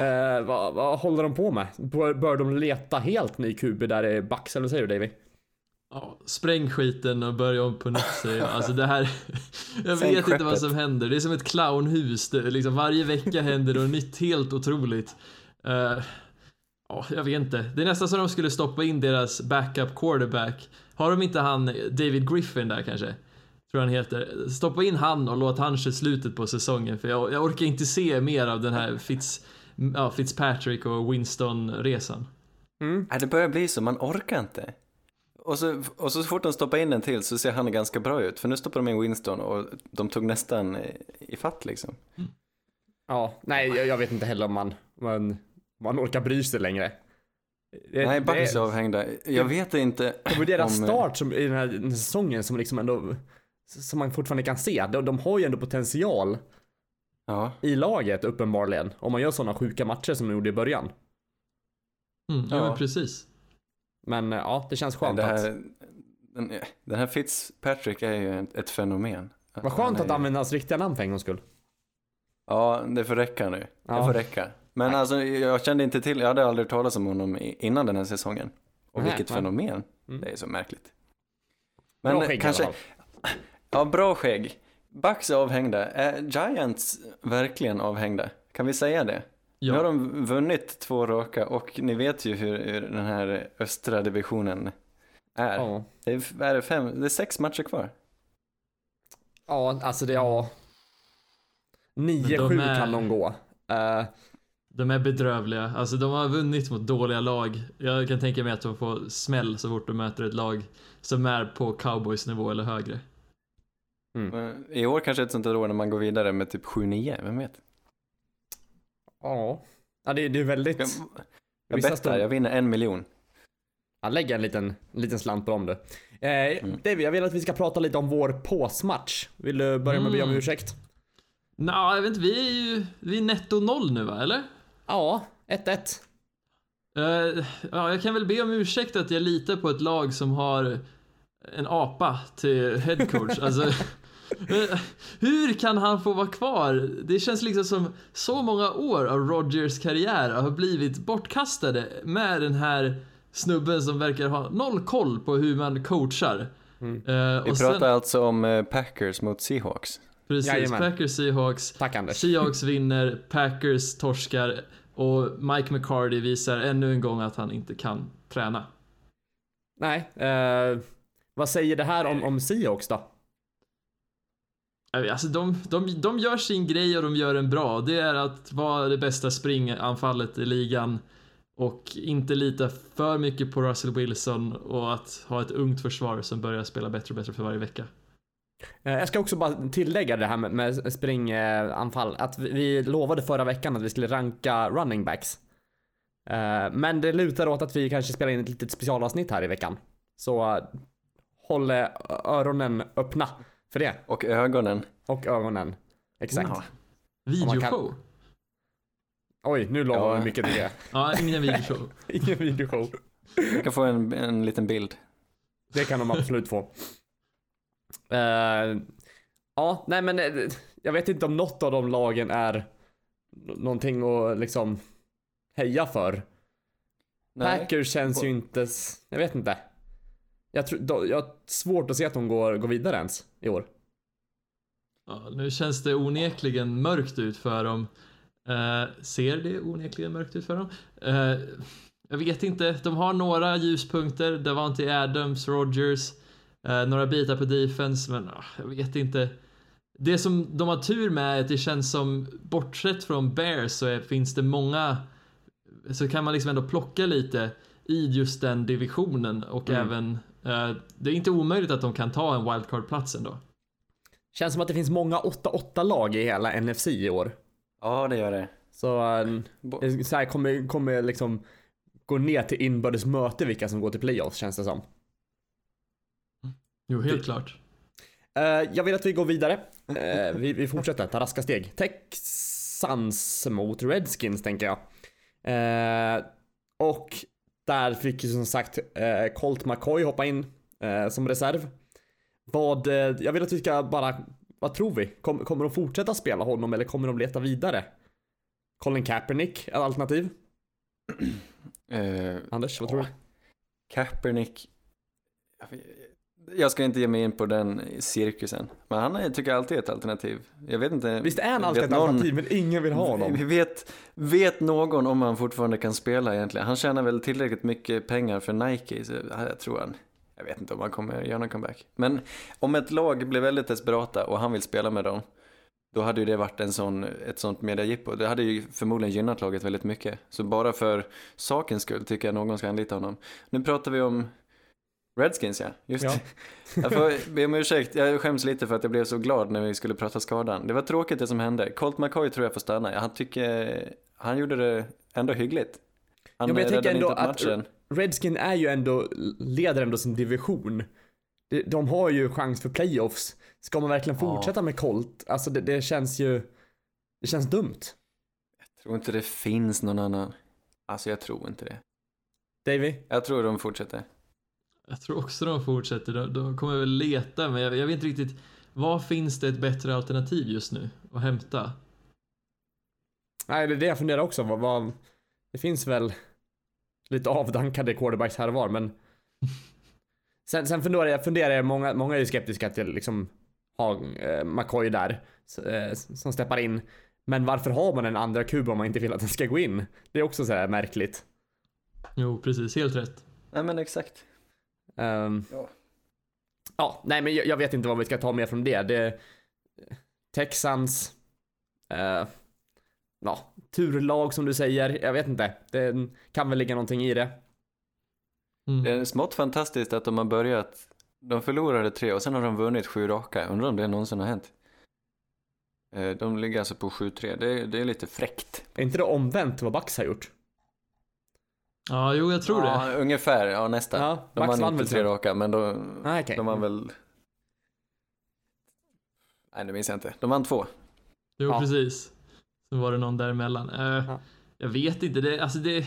Eh, vad, vad håller de på med? Bör, bör de leta helt ny QB där i Bucks eller vad säger du Davy? Ja, spräng skiten och börja om på nytt säger jag. Alltså det här, jag Sänk vet inte vad skeppet. som händer. Det är som ett clownhus. Det, liksom varje vecka händer det något nytt helt otroligt. Eh, Ja, jag vet inte. Det är nästan som de skulle stoppa in deras backup quarterback. Har de inte han David Griffin där kanske? Tror han heter. Stoppa in han och låt han köra slutet på säsongen för jag, jag orkar inte se mer av den här Fitz, ja, Fitzpatrick och Winston-resan. Nej, det börjar bli så, man orkar inte. Och så, och så fort de stoppar in en till så ser han ganska bra ut. För nu stoppar de in Winston och de tog nästan i fatt liksom. Ja, nej jag, jag vet inte heller om man, man, man orkar bry sig längre. Det- Nej, Bucks är avhängda. Jag vet inte Det var deras om, eh, start som, i den här, den här säsongen som liksom ändå, som man fortfarande kan se. De, de har ju ändå potential Ja, i laget uppenbarligen. Om man gör sådana sjuka matcher som de gjorde i början. Mm, ja, Ja. men precis. Men eh, ja, det känns skönt det att, här, den, den här Fitzpatrick är ju ett, fenomen. vad skönt att använda hans riktiga namn för en gångs skull. Ja, det får räcka nu. Det Ja. får räcka. Men alltså, jag kände inte till, jag hade aldrig hört talas om honom innan den här säsongen. Och Nej, vilket nej. fenomen. Mm. Det är så märkligt. Bra Men skägg kanske, i alla fall. ja bra skägg. Bucks är avhängda. Är Giants verkligen avhängda? Kan vi säga det? Nu har Ja. de vunnit två raka och ni vet ju hur, hur den här östra divisionen är. Ja. Det är, är det fem, det är sex matcher kvar. ja, alltså det, ja. 9-7 de är- kan de gå. Eh, De är bedrövliga. Alltså de har vunnit mot dåliga lag. Jag kan tänka mig att de får smäll så fort de möter ett lag som är på cowboys nivå eller högre. Men I år kanske ett sånt där år när man går vidare med typ 7-9, vem vet? ja. ja, det, det är väldigt... Jag, jag bettar, stund- jag vinner en miljon. Ja, lägg en liten, en liten slant på dem du. Eh, Mm. David, jag vill att vi ska prata lite om vår påsmatch. Vill du börja med att be om Mm. ursäkt? Nå, jag vet inte, vi är ju vi är netto noll nu va, eller? Ja, 1-1. Eh, ja, jag kan väl be om ursäkt att jag litar på ett lag som har en apa till headcoach. alltså, hur kan han få vara kvar? Det känns liksom som så många år av Rogers karriär har blivit bortkastade med den här snubben som verkar ha noll koll på hur man coachar. Mm. Eh, Vi pratar sen, alltså om eh, Packers mot Seahawks. precis, Jajamän. Packers Seahawks. Tack Anders. Seahawks vinner, Packers torskar och Mike McCarty visar ännu en gång att han inte kan träna. Nej, eh, vad säger det här om, om Seahawks då? Alltså de, de, de gör sin grej och de gör den bra. Det är att vara det bästa springanfallet i ligan och inte lita för mycket på Russell Wilson och att ha ett ungt försvar som börjar spela bättre och bättre för varje vecka. Eh, jag ska också bara tillägga det här med, med springanfall. Att vi, vi lovade förra veckan att vi skulle ranka running backs. Eh, men det lutar åt att vi kanske spelar in ett litet specialavsnitt här i veckan. Så eh, håll öronen öppna för det. Och ögonen. Och ögonen. Exakt. Ja. Videoshow? Oj, nu lovar Ja. vi mycket till det. Ja, ingen videoshow. Ingen videoshow. Jag kan få en, en liten bild. Det kan de absolut få. Eh, ja, nej men eh, jag vet inte om något av de lagen är någonting att liksom heja för. Nej. Packers känns ju inte, jag vet inte. Jag, tror, då, jag har svårt att se att de går, går vidare ens i år. Ja, nu känns det onekligen mörkt ut för dem. Eh, ser det onekligen mörkt ut för dem? Eh, jag vet inte, de har några ljuspunkter. Davante Adams, Rogers, eh, några bitar på defense, men ah, jag vet inte. Det som de har tur med är att det känns som, bortsett från Bears så är, finns det många, så kan man liksom ändå plocka lite i just den divisionen och Mm. även, det är inte omöjligt att de kan ta en wildcard-plats ändå. Känns som att det finns många 8-8 lag i hela NFC i år. Ja, det gör det. Så, eh, Bo- det så här kommer, kommer liksom gå ner till inbördes möte vilka som går till playoffs känns det som. Jo, helt klart. Eh, jag vill att vi går vidare. Eh, vi, vi fortsätter, ta raska steg. Texans mot Redskins tänker jag. Eh, och där fick ju som sagt eh, Colt McCoy hoppa in eh, som reserv. Vad, eh, jag vill att vi ska bara, vad tror vi? Kom, kommer de fortsätta spela honom eller kommer de leta vidare? Colin Kaepernick, ett alternativ? Eh, Anders, vad tror du? Kaepernick. Jag ska inte ge mig in på den cirkusen. Men han är, tycker jag alltid är ett alternativ. Jag vet inte. Visst är han alltid ett alternativ men ingen vill ha honom? Vet, vet någon om han fortfarande kan spela egentligen? Han tjänar väl tillräckligt mycket pengar för Nike, så jag tror han. Jag vet inte om han kommer göra någon comeback. Men om ett lag blir väldigt desperata och han vill spela med dem, då hade ju det varit en sån, ett sånt mediajippo. Det hade ju förmodligen gynnat laget väldigt mycket. Så bara för sakens skull tycker jag någon ska anlita honom. Nu pratar vi om Redskins ja, just Ja. det. Jag får be om ursäkt, jag skäms lite för att jag blev så glad när vi skulle prata skadan. Det var tråkigt det som hände. Colt McCoy tror jag får stanna. Han tycker, han gjorde det ändå hyggligt. Han Ja, men jag tänker räddade ändå att- matchen. Redskin är ju ändå, leder ändå sin division. De, har ju chans för playoffs. Ska man verkligen Ja. fortsätta med Colt? Alltså det, det känns ju, det känns dumt. Jag tror inte det finns någon annan. Alltså jag tror inte det. Davy? Jag tror de fortsätter. Jag tror också de fortsätter. De, de kommer väl leta, men jag, jag vet inte riktigt. Vad finns det ett bättre alternativ just nu att hämta? Nej, det är det jag funderar också. Vad, vad, det finns väl lite avdankade quarterbacks här och var, men sen, sen funderar jag, funderar jag många, många är ju skeptiska till liksom ha eh, McCoy där eh, som steppar in. Men varför har man en andra kub om man inte vill att den ska gå in? Det är också så här märkligt. Jo, precis. Helt rätt. Nej men exakt. Ehm, Ja. ja, nej men jag, jag vet inte vad vi ska ta med från det. det Texans, eh, ja, turlag som du säger. Jag vet inte. Det kan väl ligga någonting i det. Mm. Det är smått fantastiskt att de har börjat, de förlorade tre och sen har de vunnit sju raka. Undrar om det någonsin har hänt. Eh, De ligger alltså på 7-3. Det, är- det är lite fräckt. Är inte det omvänt vad Bucks har gjort? Ja, jo, jag tror det. Ja, ungefär. Ja, nästan. Ja, de Bucks vann inte väl tre raka, men de, Ah, okej. de vann väl... Nej, det minns jag inte. De vann två. Jo, Ja. precis. Så var det någon däremellan. Uh, Ja. Jag vet inte. Det, alltså det,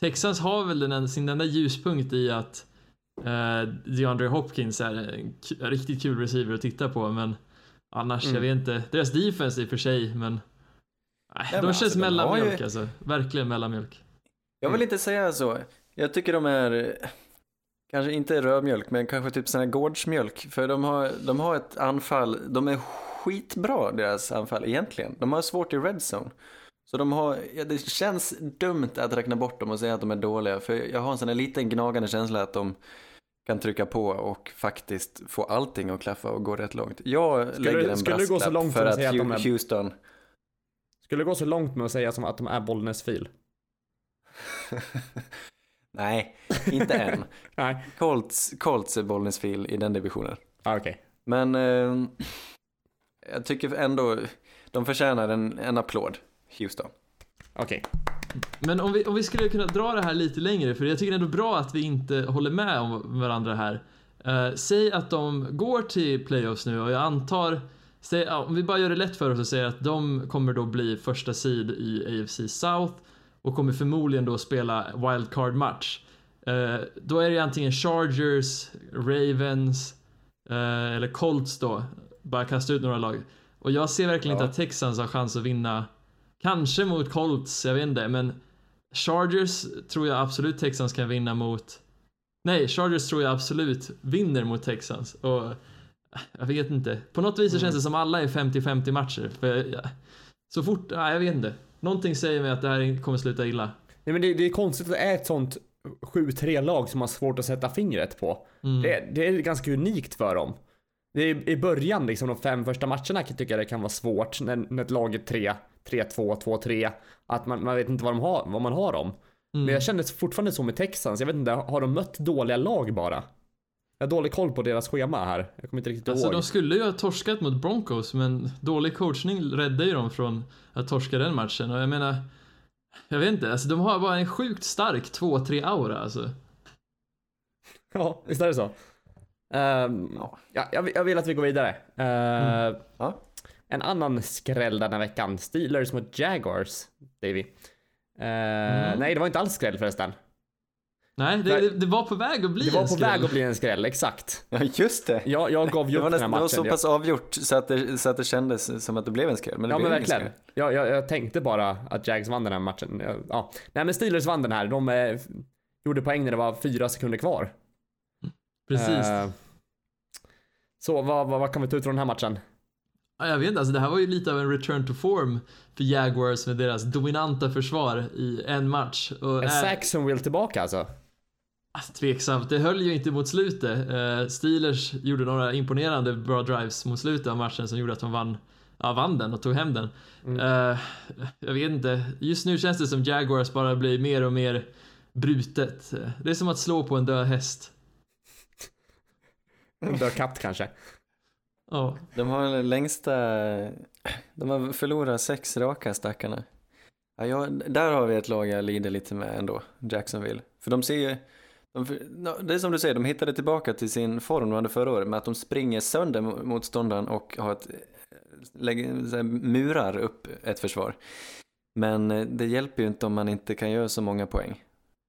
Texans har väl den, sin enda ljuspunkt i att uh, DeAndre Hopkins är en riktigt kul receiver att titta på, men annars, Mm. jag vet inte. Deras defense i och för sig, men... Nej, men de alltså, känns har mellanmjölk ju- alltså. Verkligen mellanmjölk. Jag vill inte säga så. Jag tycker de är, kanske inte rödmjölk, men kanske typ sån här gårdsmjölk. För de har, de har ett anfall, de är skitbra deras anfall egentligen. De har svårt i red zone. Så de har, ja, det känns dumt att räkna bort dem och säga att de är dåliga. För jag har en sån här liten gnagande känsla att de kan trycka på och faktiskt få allting att klaffa och gå rätt långt. Jag Skulle- lägger en skulle du gå så brasklapp långt för att att säga att de är- Houston Skulle det gå så långt med att säga som att de är Bollnäs fil? Nej, inte än. Nej. Colts, Colts är Bollnäs fil i den divisionen. Ah, okej. Men eh, jag tycker ändå, de förtjänar en, en applåd, Houston. Okej. Men om vi, om vi skulle kunna dra det här lite längre, för jag tycker ändå bra att vi inte håller med om varandra här. Eh, säg att de går till playoffs nu och jag antar, säg, om vi bara gör det lätt för oss och säger att de kommer då bli första seed i AFC South och kommer förmodligen då spela wildcard match. Eh, då är det antingen Chargers, Ravens eh, eller Colts då. Bara kasta ut några lag. Och jag ser verkligen Ja. inte att Texans har chans att vinna. Kanske mot Colts, jag vet inte, men Chargers tror jag absolut Texans kan vinna mot. Nej, Chargers tror jag absolut vinner mot Texans. Och jag vet inte. På något vis så känns det som alla är 50-50 matcher. För jag, så fort, nej, jag vet inte. Någonting säger mig att det här kommer sluta illa. Nej men det, det är konstigt att det är ett sånt 7-3 lag som har svårt att sätta fingret på. Mm. Det, det är ganska unikt för dem. Det är i början, liksom de fem första matcherna kan jag tycka det kan vara svårt när, när ett lag är 3, 3-2, 2-3. Att man, man vet inte vad, de har, vad man har dem. Mm. Men jag känner fortfarande så med Texans. Jag vet inte, har de mött dåliga lag bara? Jag har dålig koll på deras schema här. Jag kommer inte riktigt Alltså ihåg. de skulle ju ha torskat mot Broncos men dålig coachning räddade ju dem från att torska den matchen och jag menar Jag vet inte, alltså de har bara en sjukt stark 2-3 aura alltså. Ja, visst är det så. Ehm, Ja. ja, jag, jag vill att vi går vidare. Uh, Ja. En annan skräll den här veckan. Steelers mot Jaguars, Davy. Uh, Nej, det var inte alls skräll förresten. Nej, det, det, det var på väg att bli Det var en på skräll. väg att bli en skräll, exakt. Ja, just det. Jag, jag gav ju upp den här nästan, det var matchen. så pass avgjort så att, det, så att det kändes som att det blev en skräll. Men det Ja blev men verkligen. skräll. Jag, jag, jag tänkte bara att Jags vann den här matchen. Jag- Ja. Nej men Steelers vann den här. De eh, gjorde poäng när det var fyra sekunder kvar. Precis. Eh, så vad, vad, vad kan vi ta ut från den här matchen? Ja, jag vet inte, alltså det här var ju lite av en return to form för Jaguars med deras dominanta försvar i en match. Och, Är äh, Saxonville tillbaka alltså? Alltså, tveksamt, det höll ju inte mot slutet. Eh, Steelers gjorde några imponerande bra drives mot slutet av matchen som gjorde att de vann, ja, vann den och tog hem den. Eh, jag vet inte, just nu känns det som Jaguars bara blir mer och mer brutet. Eh, Det är som att slå på en död häst. En död katt kanske? Ja, De har den längsta, de har förlorat sex raka stackarna. Ja, jag, där har vi ett lag jag lider lite med ändå, Jacksonville. För de ser ju, de, det är som du säger, de hittade tillbaka till sin form de hade förra året med att de springer sönder mo- motståndaren och har ett, lägger, så här, murar upp ett försvar. Men eh, det hjälper ju inte om man inte kan göra så många poäng.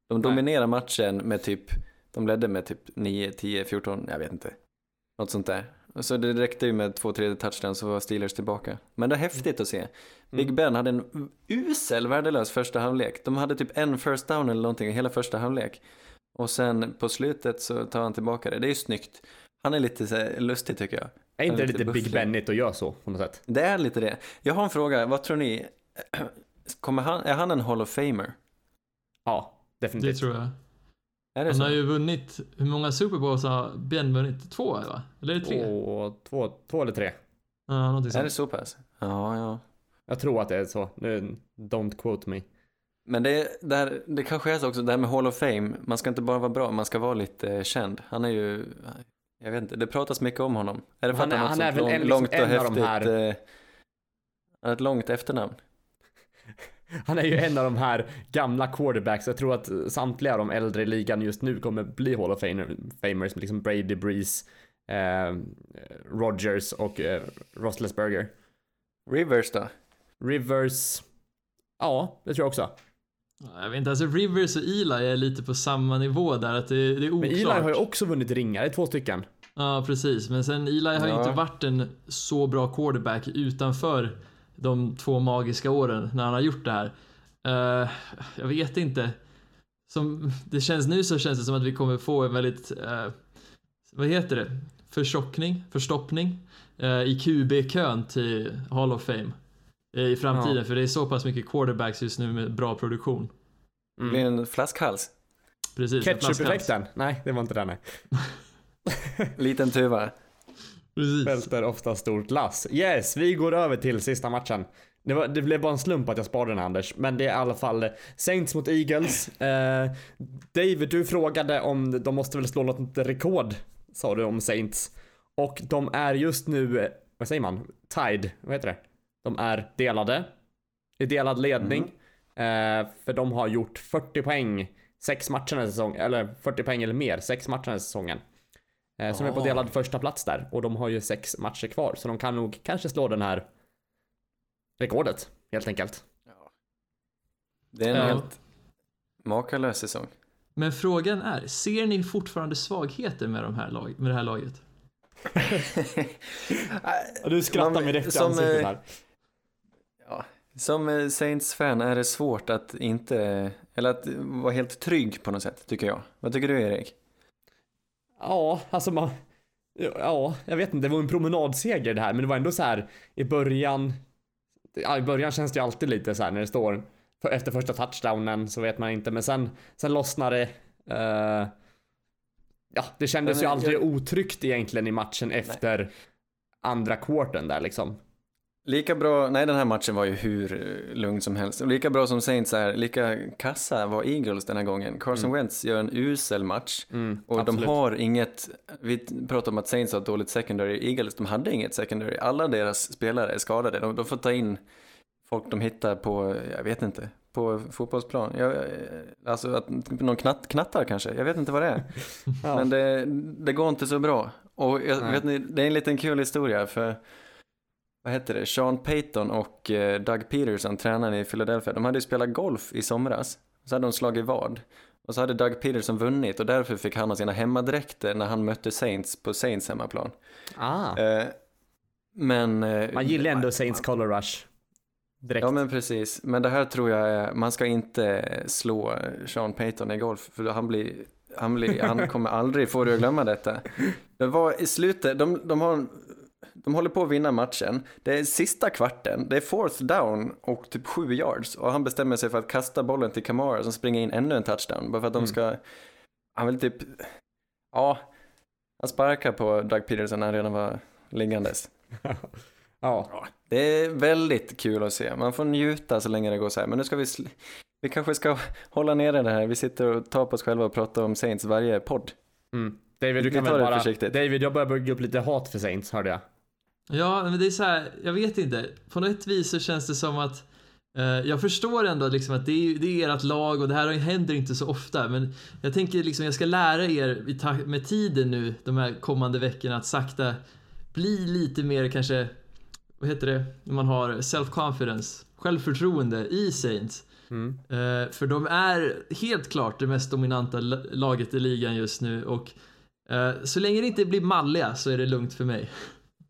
De dominerar matchen med typ, de ledde med typ 9, 10, 14, jag vet inte. Något sånt där. Så det räckte ju med två, tre touchdowns så var Steelers tillbaka. Men det är häftigt att se. Big Ben hade en usel, värdelös första halvlek. De hade typ en first down eller någonting i hela första halvlek. Och sen på slutet så tar han tillbaka det. Det är ju snyggt. Han är lite så här lustig tycker jag. Är inte det lite lite Big. Bennigt att göra så på något sätt? Det är lite det. Jag har en fråga, vad tror ni? Kommer han, är han en Hall of Famer? Ja, det definitivt. tror jag. Är det Han så? har ju vunnit, hur många Super Bowls har Ben vunnit? Två va? Eller är det tre? Två, två, två eller tre. Ja, någonting Är det sånt. så pass? Ja, ja. Jag tror att det är så. Nu, don't quote me. Men det, där, det kanske är så också, det här med Hall of Fame, man ska inte bara vara bra, man ska vara lite eh, känd. Han är ju, jag vet inte, det pratas mycket om honom. Är det för Han att är- han har han ett är sånt väl lång, en- liksom långt och en av de häftigt, här- eh, han har ett långt efternamn? Han är ju en av de här gamla quarterbacks. Jag tror att samtliga av de äldre i ligan just nu kommer bli Hall of Famer- Famers. Liksom Brady, Breeze, eh, Rogers och eh, Roethlisberger. Rivers då? Rivers. Ja, det tror jag också. Jag vet inte, alltså Rivers och Eli är lite på samma nivå där, att det, det är oklart. Men Eli har ju också vunnit ringar, det är två stycken. Ja, precis. Men sen Eli har ju Ja. inte varit en så bra quarterback utanför de två magiska åren när han har gjort det här. Eh, jag vet inte. Som det känns nu så känns det som att vi kommer få en väldigt, eh, vad heter det? Förtjockning, förstoppning eh, i QB-kön till Hall of Fame i framtiden. Ja. För det är så pass mycket quarterbacks just nu med bra produktion. Det blir en flaskhals. Precis. Ketchup-effekten? Nej, det var inte den. nej. Liten tuva. Precis. Välter ofta stort lass. Yes, vi går över till sista matchen. Det, var, det blev bara en slump att jag sparade den här, Anders, men det är i alla fall Saints mot Eagles. Eh, David, du frågade om de måste väl slå något rekord, sa du om Saints. Och de är just nu, eh, vad säger man? Tied, vad heter det? De är delade. I delad ledning. Eh, för de har gjort 40 poäng sex matcher den här säsongen, eller 40 poäng eller mer, sex matcher den här säsongen. Eh, som är på delad första plats där och de har ju sex matcher kvar så de kan nog kanske slå den här rekordet helt enkelt. Det är en Ja. helt makalös säsong. Men frågan är, ser ni fortfarande svagheter med, de här lag, med det här laget? Du skrattar mig rätt ansiktet eh, här. Som eh, Saints-fan är det svårt att inte, eller att vara helt trygg på något sätt, tycker jag. Vad tycker du Erik? Ja, alltså man... Ja, jag vet inte, det var en promenadseger det här, men det var ändå så här i början. Ja, i början känns det ju alltid lite så här när det står efter första touchdownen så vet man inte, men sen, sen lossnar det. eh, ja, det kändes Men, ju aldrig jag- otryggt egentligen i matchen efter andra quartern där liksom. Lika bra, nej den här matchen var ju hur eh, lugn som helst. Och lika bra som Saints är, lika kassa var Eagles den här gången. Carson Wentz gör en usel match. Mm, Och absolut. de har inget, vi pratade om att Saints har ett dåligt secondary, Eagles de hade inget secondary. Alla deras spelare är skadade, de, de får ta in folk de hittar på, jag vet inte, på fotbollsplan. Jag, eh, alltså att, någon knatt, knattar kanske, jag vet inte vad det är. Ja. Men det, det går inte så bra. Och jag, vet ni, det är en liten kul historia för vad heter det, Sean Payton och eh, Doug Peterson, tränaren i Philadelphia, de hade ju spelat golf i somras. Så hade de slagit vad. Och så hade Doug Peterson vunnit och därför fick han ha sina hemmadräkter när han mötte Saints på Saints hemmaplan. Ah, Eh, men... eh, man gillar ändå Saints Color Rush. Direkt. Ja men precis, men det här tror jag är, man ska inte slå Sean Payton i golf för han blir, han, blir, han kommer aldrig få dig att glömma detta. Det var i slutet, de, de har, de håller på att vinna matchen, det är sista kvarten, det är fourth down och typ sju yards och han bestämmer sig för att kasta bollen till Kamara som springer in ännu en touchdown bara för att de ska, han vill typ, ja, han sparkar på Doug Peterson när han redan var liggandes. ja. Det är väldigt kul att se. Man får njuta så länge det går så här. Men nu ska vi... Vi kanske ska hålla nere det här. Vi sitter och tar på oss själva och pratar om Saints varje podd. Mm. David, du kan väl bara... försiktigt. David, jag börjar bygga upp lite hat för Saints, hörde jag. Ja, men det är så här, jag vet inte. På något vis så känns det som att eh, jag förstår ändå liksom att det är, det är ert lag och det här händer inte så ofta. Men jag tänker liksom jag ska lära er med tiden nu de här kommande veckorna att sakta bli lite mer kanske, vad heter det, när man har self-confidence, självförtroende i Saints. Mm. Eh, för de är helt klart det mest dominanta la- laget i ligan just nu och eh, så länge det inte blir malliga så är det lugnt för mig.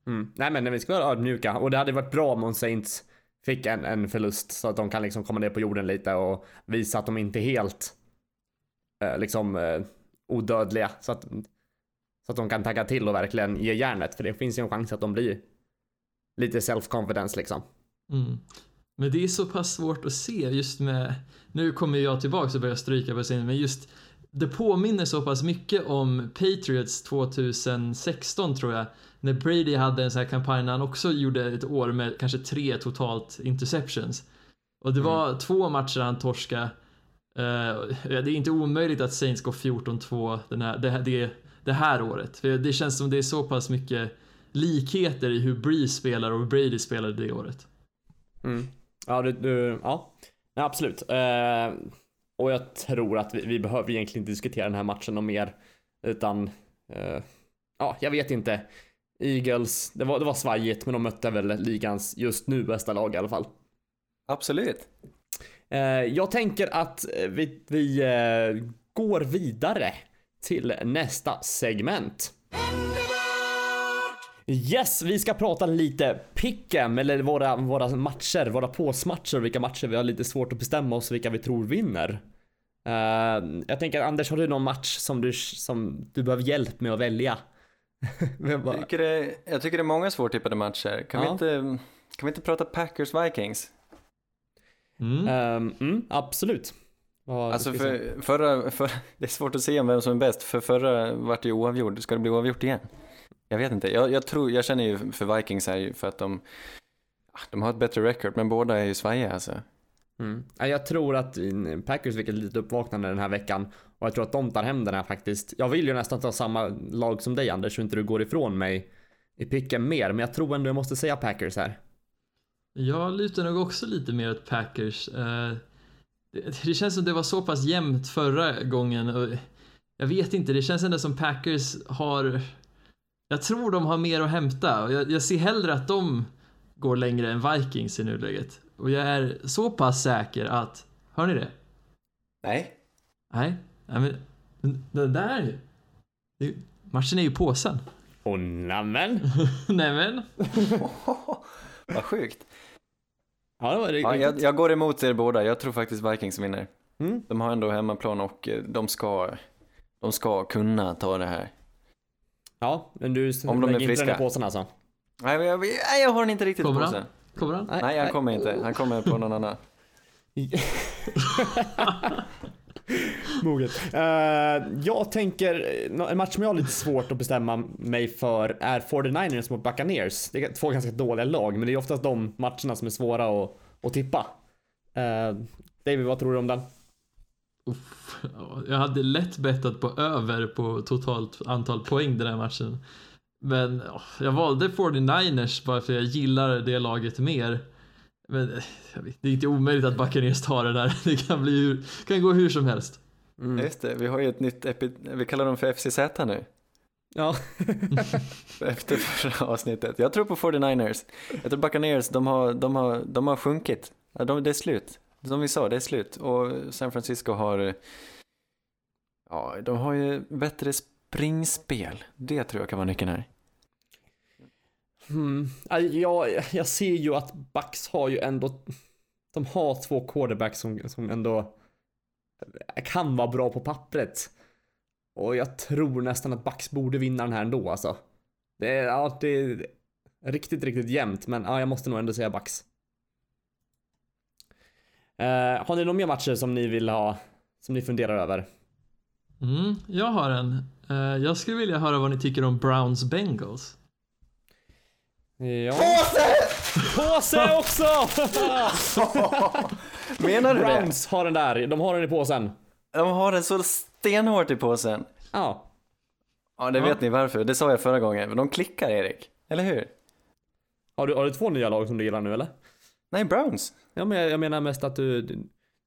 Mm. Nej men vi ska vara ödmjuka och det hade varit bra om Saints fick en, en förlust så att de kan liksom komma ner på jorden lite och visa att de inte är helt eh, liksom eh, odödliga så att, så att de kan tagga till och verkligen ge järnet för det finns ju en chans att de blir lite self-confidence liksom. Mm. Men det är så pass svårt att se just med, nu kommer jag tillbaka och börjar stryka på scenen, men just det påminner så pass mycket om Patriots 2016 tror jag, när Brady hade en sån här kampanj när han också gjorde ett år med kanske tre totalt interceptions. Och det var två matcher han torska. Eh, det är inte omöjligt att Saints går 14-2 den här, det, det, det här året. För det känns som det är så pass mycket likheter i hur Breeze spelar och hur Brady spelade det året. Mm. Ja, du, du ja. ja, absolut. Eh, och jag tror att vi, vi behöver egentligen inte diskutera den här matchen och mer, utan eh, ja, jag vet inte. Eagles, det var, det var svajigt, men de mötte väl ligans just nu bästa lag i alla fall. Absolut. Eh, jag tänker att vi, vi eh, går vidare till nästa segment. Yes, vi ska prata lite pick'em eller våra, våra matcher, våra påsmatcher, vilka matcher vi har lite svårt att bestämma oss vilka vi tror vinner. Eh, jag tänker Anders, har du någon match som du, som du behöver hjälp med att välja? Vem bara- Jag tycker, det, jag tycker det är många svårtippade matcher. Kan, vi, Ja. inte, kan vi inte prata Packers-Vikings? Mm. Ehm, mm, absolut. Vad Alltså vi för, förra, för, det är svårt att se om vem som är bäst, för förra vart det ju oavgjord. Ska det bli oavgjort igen? Jag vet inte. Jag, jag, tror, jag känner ju för Vikings här ju för att de, de har ett bättre record, men båda är ju svajiga alltså. Mm. Ja, Jag tror att mm, Packers fick ett litet uppvaknande den här veckan och jag tror att de tar hem den här faktiskt. Jag vill ju nästan ta samma lag som dig Anders så inte du går ifrån mig i picken mer, men jag tror ändå jag måste säga Packers här. Jag lutar nog också lite mer åt Packers. Eh, det, känns som det var så pass jämnt förra gången jag vet inte, det känns ändå som Packers har jag tror de har mer att hämta jag ser hellre att de går längre än Vikings i nuläget. Och jag är så pass säker att, hör ni det? Nej. Nej, nej men, men det där, det, matchen är ju påsen. Och nämen! Nämen. Vad sjukt. Ja, det var Ja, riktigt. jag, jag går emot er båda. Jag tror faktiskt Vikings vinner. Mm. De har ändå hemmaplan och eh, de ska, de ska kunna ta det här. Ja, men du Om de är lägger inte den i påsen alltså? Nej, jag, nej, jag har den inte riktigt Kommer på han? Kommer han? Nej, han kommer inte. Han kommer på någon annan. Moget. Uh, jag tänker, en match som jag har lite svårt att bestämma mig för är 49ers mot Buccaneers. Det är två ganska dåliga lag, men det är oftast de matcherna som är svåra att, att tippa. Uh, David, vad tror du om den? Uff, jag hade lätt bettat på över på totalt antal poäng den här matchen. Men jag valde 49ers bara för jag gillar det laget mer. Men eh, det är inte omöjligt att Buccaneers tar det där. Det kan, bli hur, kan gå hur som helst. Mm. Just det, vi har ju ett nytt epi... Vi kallar dem för FCZ nu. Ja. Efter förra avsnittet. Jag tror på 49ers. Jag tror Buccaneers, de har, de har, de har sjunkit. Ja, de, det är slut. Som vi sa, det är slut. Och San Francisco har... Ja, de har ju bättre springspel. Det tror jag kan vara nyckeln här. Mm. Ja, Jag, jag ser ju att Bucks har ju ändå, de har två quarterbacks som, som ändå kan vara bra på pappret. Och jag tror nästan att Bucks borde vinna den här ändå alltså. Det är, ja, det är riktigt, riktigt jämnt, men ja, jag måste nog ändå säga Bucks. Eh, har ni några mer matcher som ni vill ha, som ni funderar över? Mm, jag har en. Eh, jag skulle vilja höra vad ni tycker om Browns Bengals. Ja. Påse också! Menar du det? Browns har den där, de har den i påsen. De har den så stenhårt i påsen. Ja. Ja, det Ja. vet ni varför. Det sa jag förra gången. Men de klickar, Erik. Eller hur? Har du, har du två nya lag som du gillar nu eller? Nej, Browns. Ja men jag, jag menar mest att du,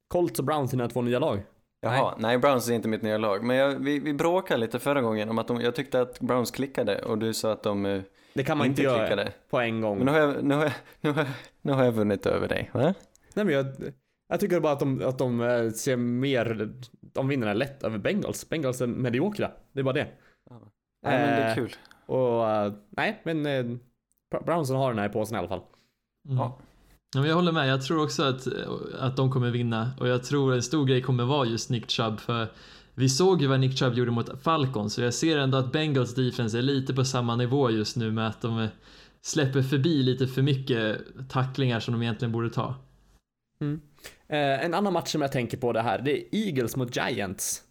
Colts och Browns är dina två nya lag. Jaha, nej. Browns är inte mitt nya lag. Men jag, vi, vi bråkade lite förra gången om att de, jag tyckte att Browns klickade och du sa att de eh, Det kan man inte inte, göra klickade. på en gång. Men nu har, jag, nu, har jag, nu, har jag, nu har jag vunnit över dig, va? Nej men jag, jag tycker bara att de, att de eh, ser mer, de vinner lätt över Bengals. Bengals är mediokra, det är bara det. Nej, men det är Eh, kul. Och eh, nej, men eh, Br- Brownsen har den här i påsen i alla fall. Mm. Ja. Ja, men jag håller med, jag tror också att, att de kommer vinna och jag tror en stor grej kommer vara just Nick Chubb för vi såg ju vad Nick Chubb gjorde mot Falcons så jag ser ändå att Bengals defense är lite på samma nivå just nu med att de eh, släpper förbi lite för mycket tacklingar som de egentligen borde ta. Mm. Eh, en annan match som jag tänker på det här, det är Eagles mot Giants.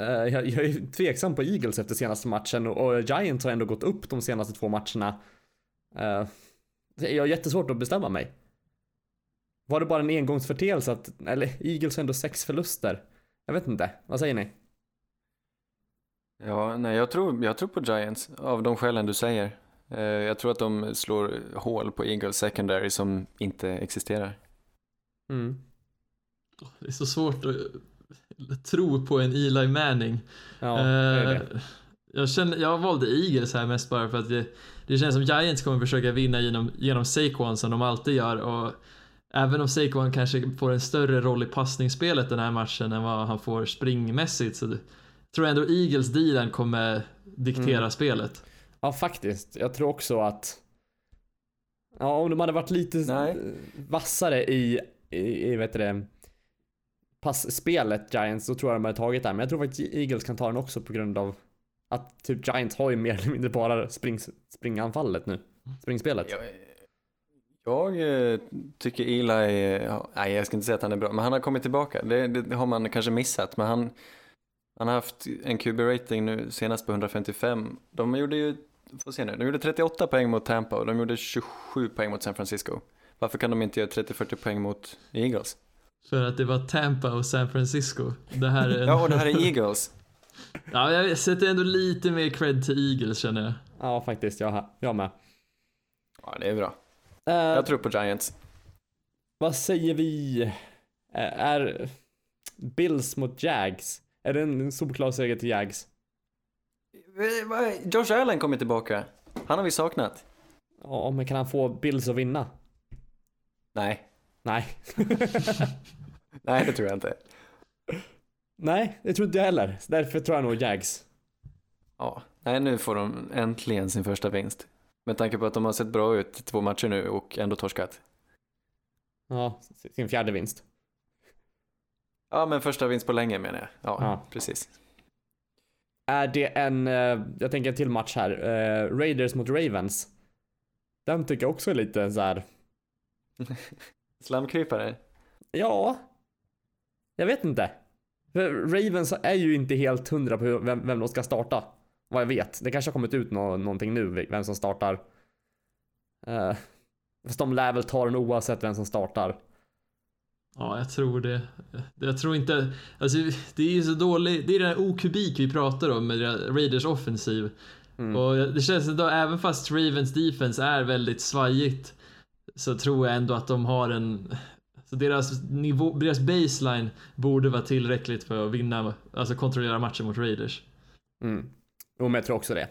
Eh, jag, jag är tveksam på Eagles efter senaste matchen och, och Giants har ändå gått upp de senaste två matcherna. Eh, jag har jättesvårt att bestämma mig. Var det bara en engångsförteelse att, eller Eagles har ändå sex förluster? Jag vet inte, vad säger ni? Ja, nej, jag tror, jag tror på Giants av de skälen du säger. Eh, jag tror att de slår hål på Eagles secondary som inte existerar. Mm. Det är så svårt att tro på en Eli Manning. Ja, det är det. Eh, Jag, känner, jag valde Eagles här mest bara för att det, det känns som Giants kommer försöka vinna genom, genom Saquon som de alltid gör och även om Saquon kanske får en större roll i passningsspelet den här matchen än vad han får springmässigt så tror jag ändå Eagles dealen kommer diktera Mm. spelet. Ja, faktiskt. Jag tror också att... Ja, om de hade varit lite Nej. vassare i, i, i vet du det, passspelet Giants, så tror jag de hade tagit det. Men jag tror faktiskt Eagles kan ta den också på grund av att typ Giants har ju mer eller mindre bara spring, springanfallet nu. Springspelet. Jag, jag eh, tycker Eli, nej jag ska inte säga att han är bra, men han har kommit tillbaka. Det, det, det har man kanske missat, men han, han har haft en QB-rating nu senast på 155. De gjorde ju, får se nu, de gjorde 38 poäng mot Tampa och de gjorde 27 poäng mot San Francisco. Varför kan de inte göra 30-40 poäng mot Eagles? För att det var Tampa och San Francisco. Det här är en... Ja, och det här är Eagles. ja, jag sätter ändå lite mer cred till Eagles känner jag. Ja, faktiskt. Jag, jag med. Ja, det är bra. Eh, Jag tror på Giants. Vad säger vi? Eh, är Bills mot Jags? Är det en solklar seger till Jags? Eh, Josh Allen kommer tillbaka. Han har vi saknat. Ja, men kan han få Bills att vinna? Nej. Nej. Nej, det tror jag inte. Nej, det tror inte jag heller. Så därför tror jag nog Jags. Ja. Nej, nu får de äntligen sin första vinst. Med tanke på att de har sett bra ut i två matcher nu och ändå torskat. Ja, sin fjärde vinst. Ja, men första vinst på länge menar jag. Ja, Ja. precis. Är det en, eh, jag tänker en till match här, eh, Raiders mot Ravens. Den tycker jag också är lite så här. Slamkrypare. ja. Jag vet inte. För Ravens är ju inte helt hundra på vem, vem de ska starta. Vad jag vet. Det kanske har kommit ut nå, någonting nu, vem som startar. Uh, fast de lär väl ta den oavsett vem som startar. Ja, jag tror det. Jag tror inte, alltså det är ju så dåligt, det är den här okubik vi pratar om med Raiders offensiv. Mm. Och det känns ändå, även fast Ravens defense är väldigt svajigt så tror jag ändå att de har en, så deras nivå, deras baseline borde vara tillräckligt för att vinna, alltså kontrollera matchen mot Raiders. Mm. Jo, men jag tror också det.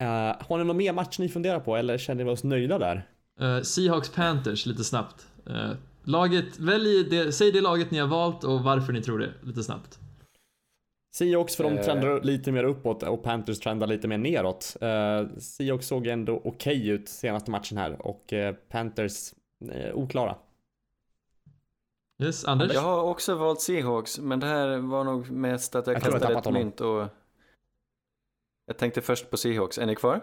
Eh, har ni någon mer match ni funderar på eller känner ni oss nöjda där? Uh, Seahawks Panthers lite snabbt. Eh, laget, välj det, säg det laget ni har valt och varför ni tror det lite snabbt. Seahawks för de Eh. trendar lite mer uppåt och Panthers trendar lite mer neråt. Uh, Seahawks såg ändå okej ut senaste matchen här och Panthers oklara. Yes, Anders? Jag har också valt Seahawks, men det här var nog mest att jag, Jag kastade ett mynt och jag tänkte först på Seahawks. Är ni kvar?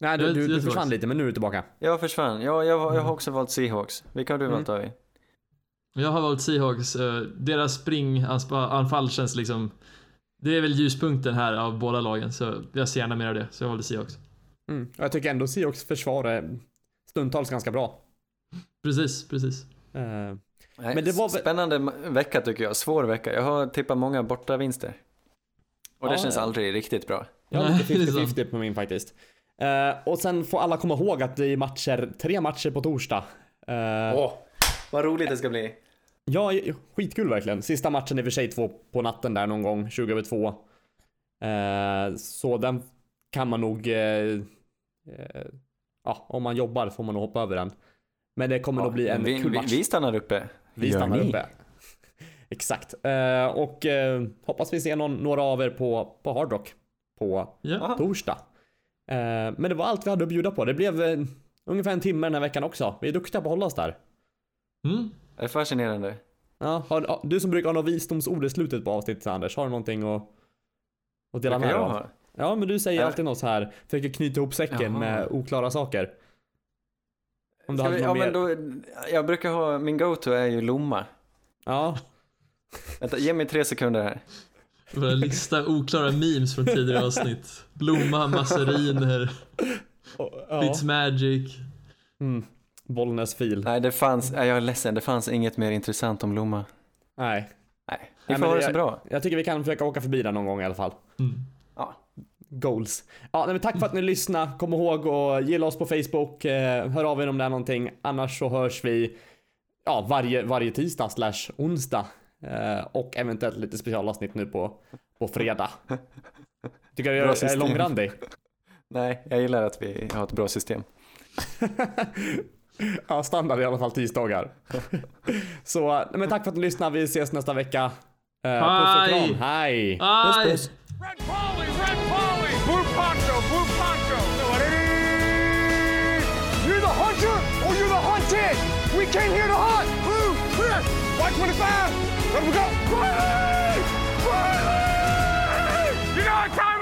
Nej, du, du, du försvann lite men nu är du tillbaka. Jag försvann. Ja, jag, jag har också valt Seahawks. Vilka har du Mm. valt David? Jag har valt Seahawks. eh, Deras springanfall känns liksom... Det är väl ljuspunkten här av båda lagen, så jag ser gärna mer av det. Så jag valde Seahawks. Mm. Jag tycker ändå Seahawks försvar är stundtals ganska bra. Precis, precis. Nej, Men det var Spännande vecka tycker jag. Svår vecka. Jag har tippat många bortavinster. Och det Ja, känns aldrig riktigt bra. Jag har lite det är sant. 50-50 på min faktiskt. Eh, och sen får alla komma ihåg att det är matcher, tre matcher på torsdag. Eh, Åh, vad roligt det ska bli. Ja, skitkul verkligen. Sista matchen är i och för sig två på natten där någon gång, 20 över två. Eh, så den kan man nog, ja, om man jobbar får man nog hoppa över den. Men det kommer nog bli en vi, kul vi, match. vi stannar uppe. Vi Gör stannar ni? uppe. Exakt. Och hoppas vi ser någon, några av er på, på Hard Rock på Ja. Torsdag. Eh, men det var allt vi hade att bjuda på. Det blev eh, ungefär en timme den här veckan också. Vi är duktiga på att hålla oss där. Mm. Det är fascinerande. Ja, har, du som brukar ha något visdomsord i slutet på avsnittet Anders, har du någonting att, att dela med dig av? Ja, men du säger Ja. alltid något så här, försöker knyta ihop säcken Jaha. med oklara saker. Om du Ska hade vi, ja, mer? men då, jag brukar ha, min go-to är ju Lomma. Ja, Vänta, ge mig tre sekunder här. Våra lista oklara memes från tidigare avsnitt. Blomma, massariner, och- ja. Fitzmagic. Mm. Bollnäs fil. Nej, det fanns, jag är ledsen, det fanns inget mer intressant om Lomma. Nej. Nej, vi får ha det så bra. Jag tycker vi kan försöka åka förbi där någon gång i alla fall. Mm. Ja. Goals. Ja, nej, men tack för att ni lyssnade. Kom ihåg att gilla oss på Facebook. Eh, hör av er om det är någonting. Annars så hörs vi ja, varje, varje tisdag slash onsdag. Eh, och eventuellt lite specialavsnitt nu på, på fredag. Tycker du Bra jag är långrandig? Nej, jag gillar att vi har ett bra system. ja, standard i alla fall tisdagar. så, men tack för att ni lyssnade. Vi ses nästa vecka. Eh, puss och Hej! kram. Hej! Aj! Red Polly, Red Polly, Blue Poncho, Blue Poncho. You're the hunter or you're the hunted. We came here to hunt. here! 125! Let him go! Quietly! Quietly! You know what time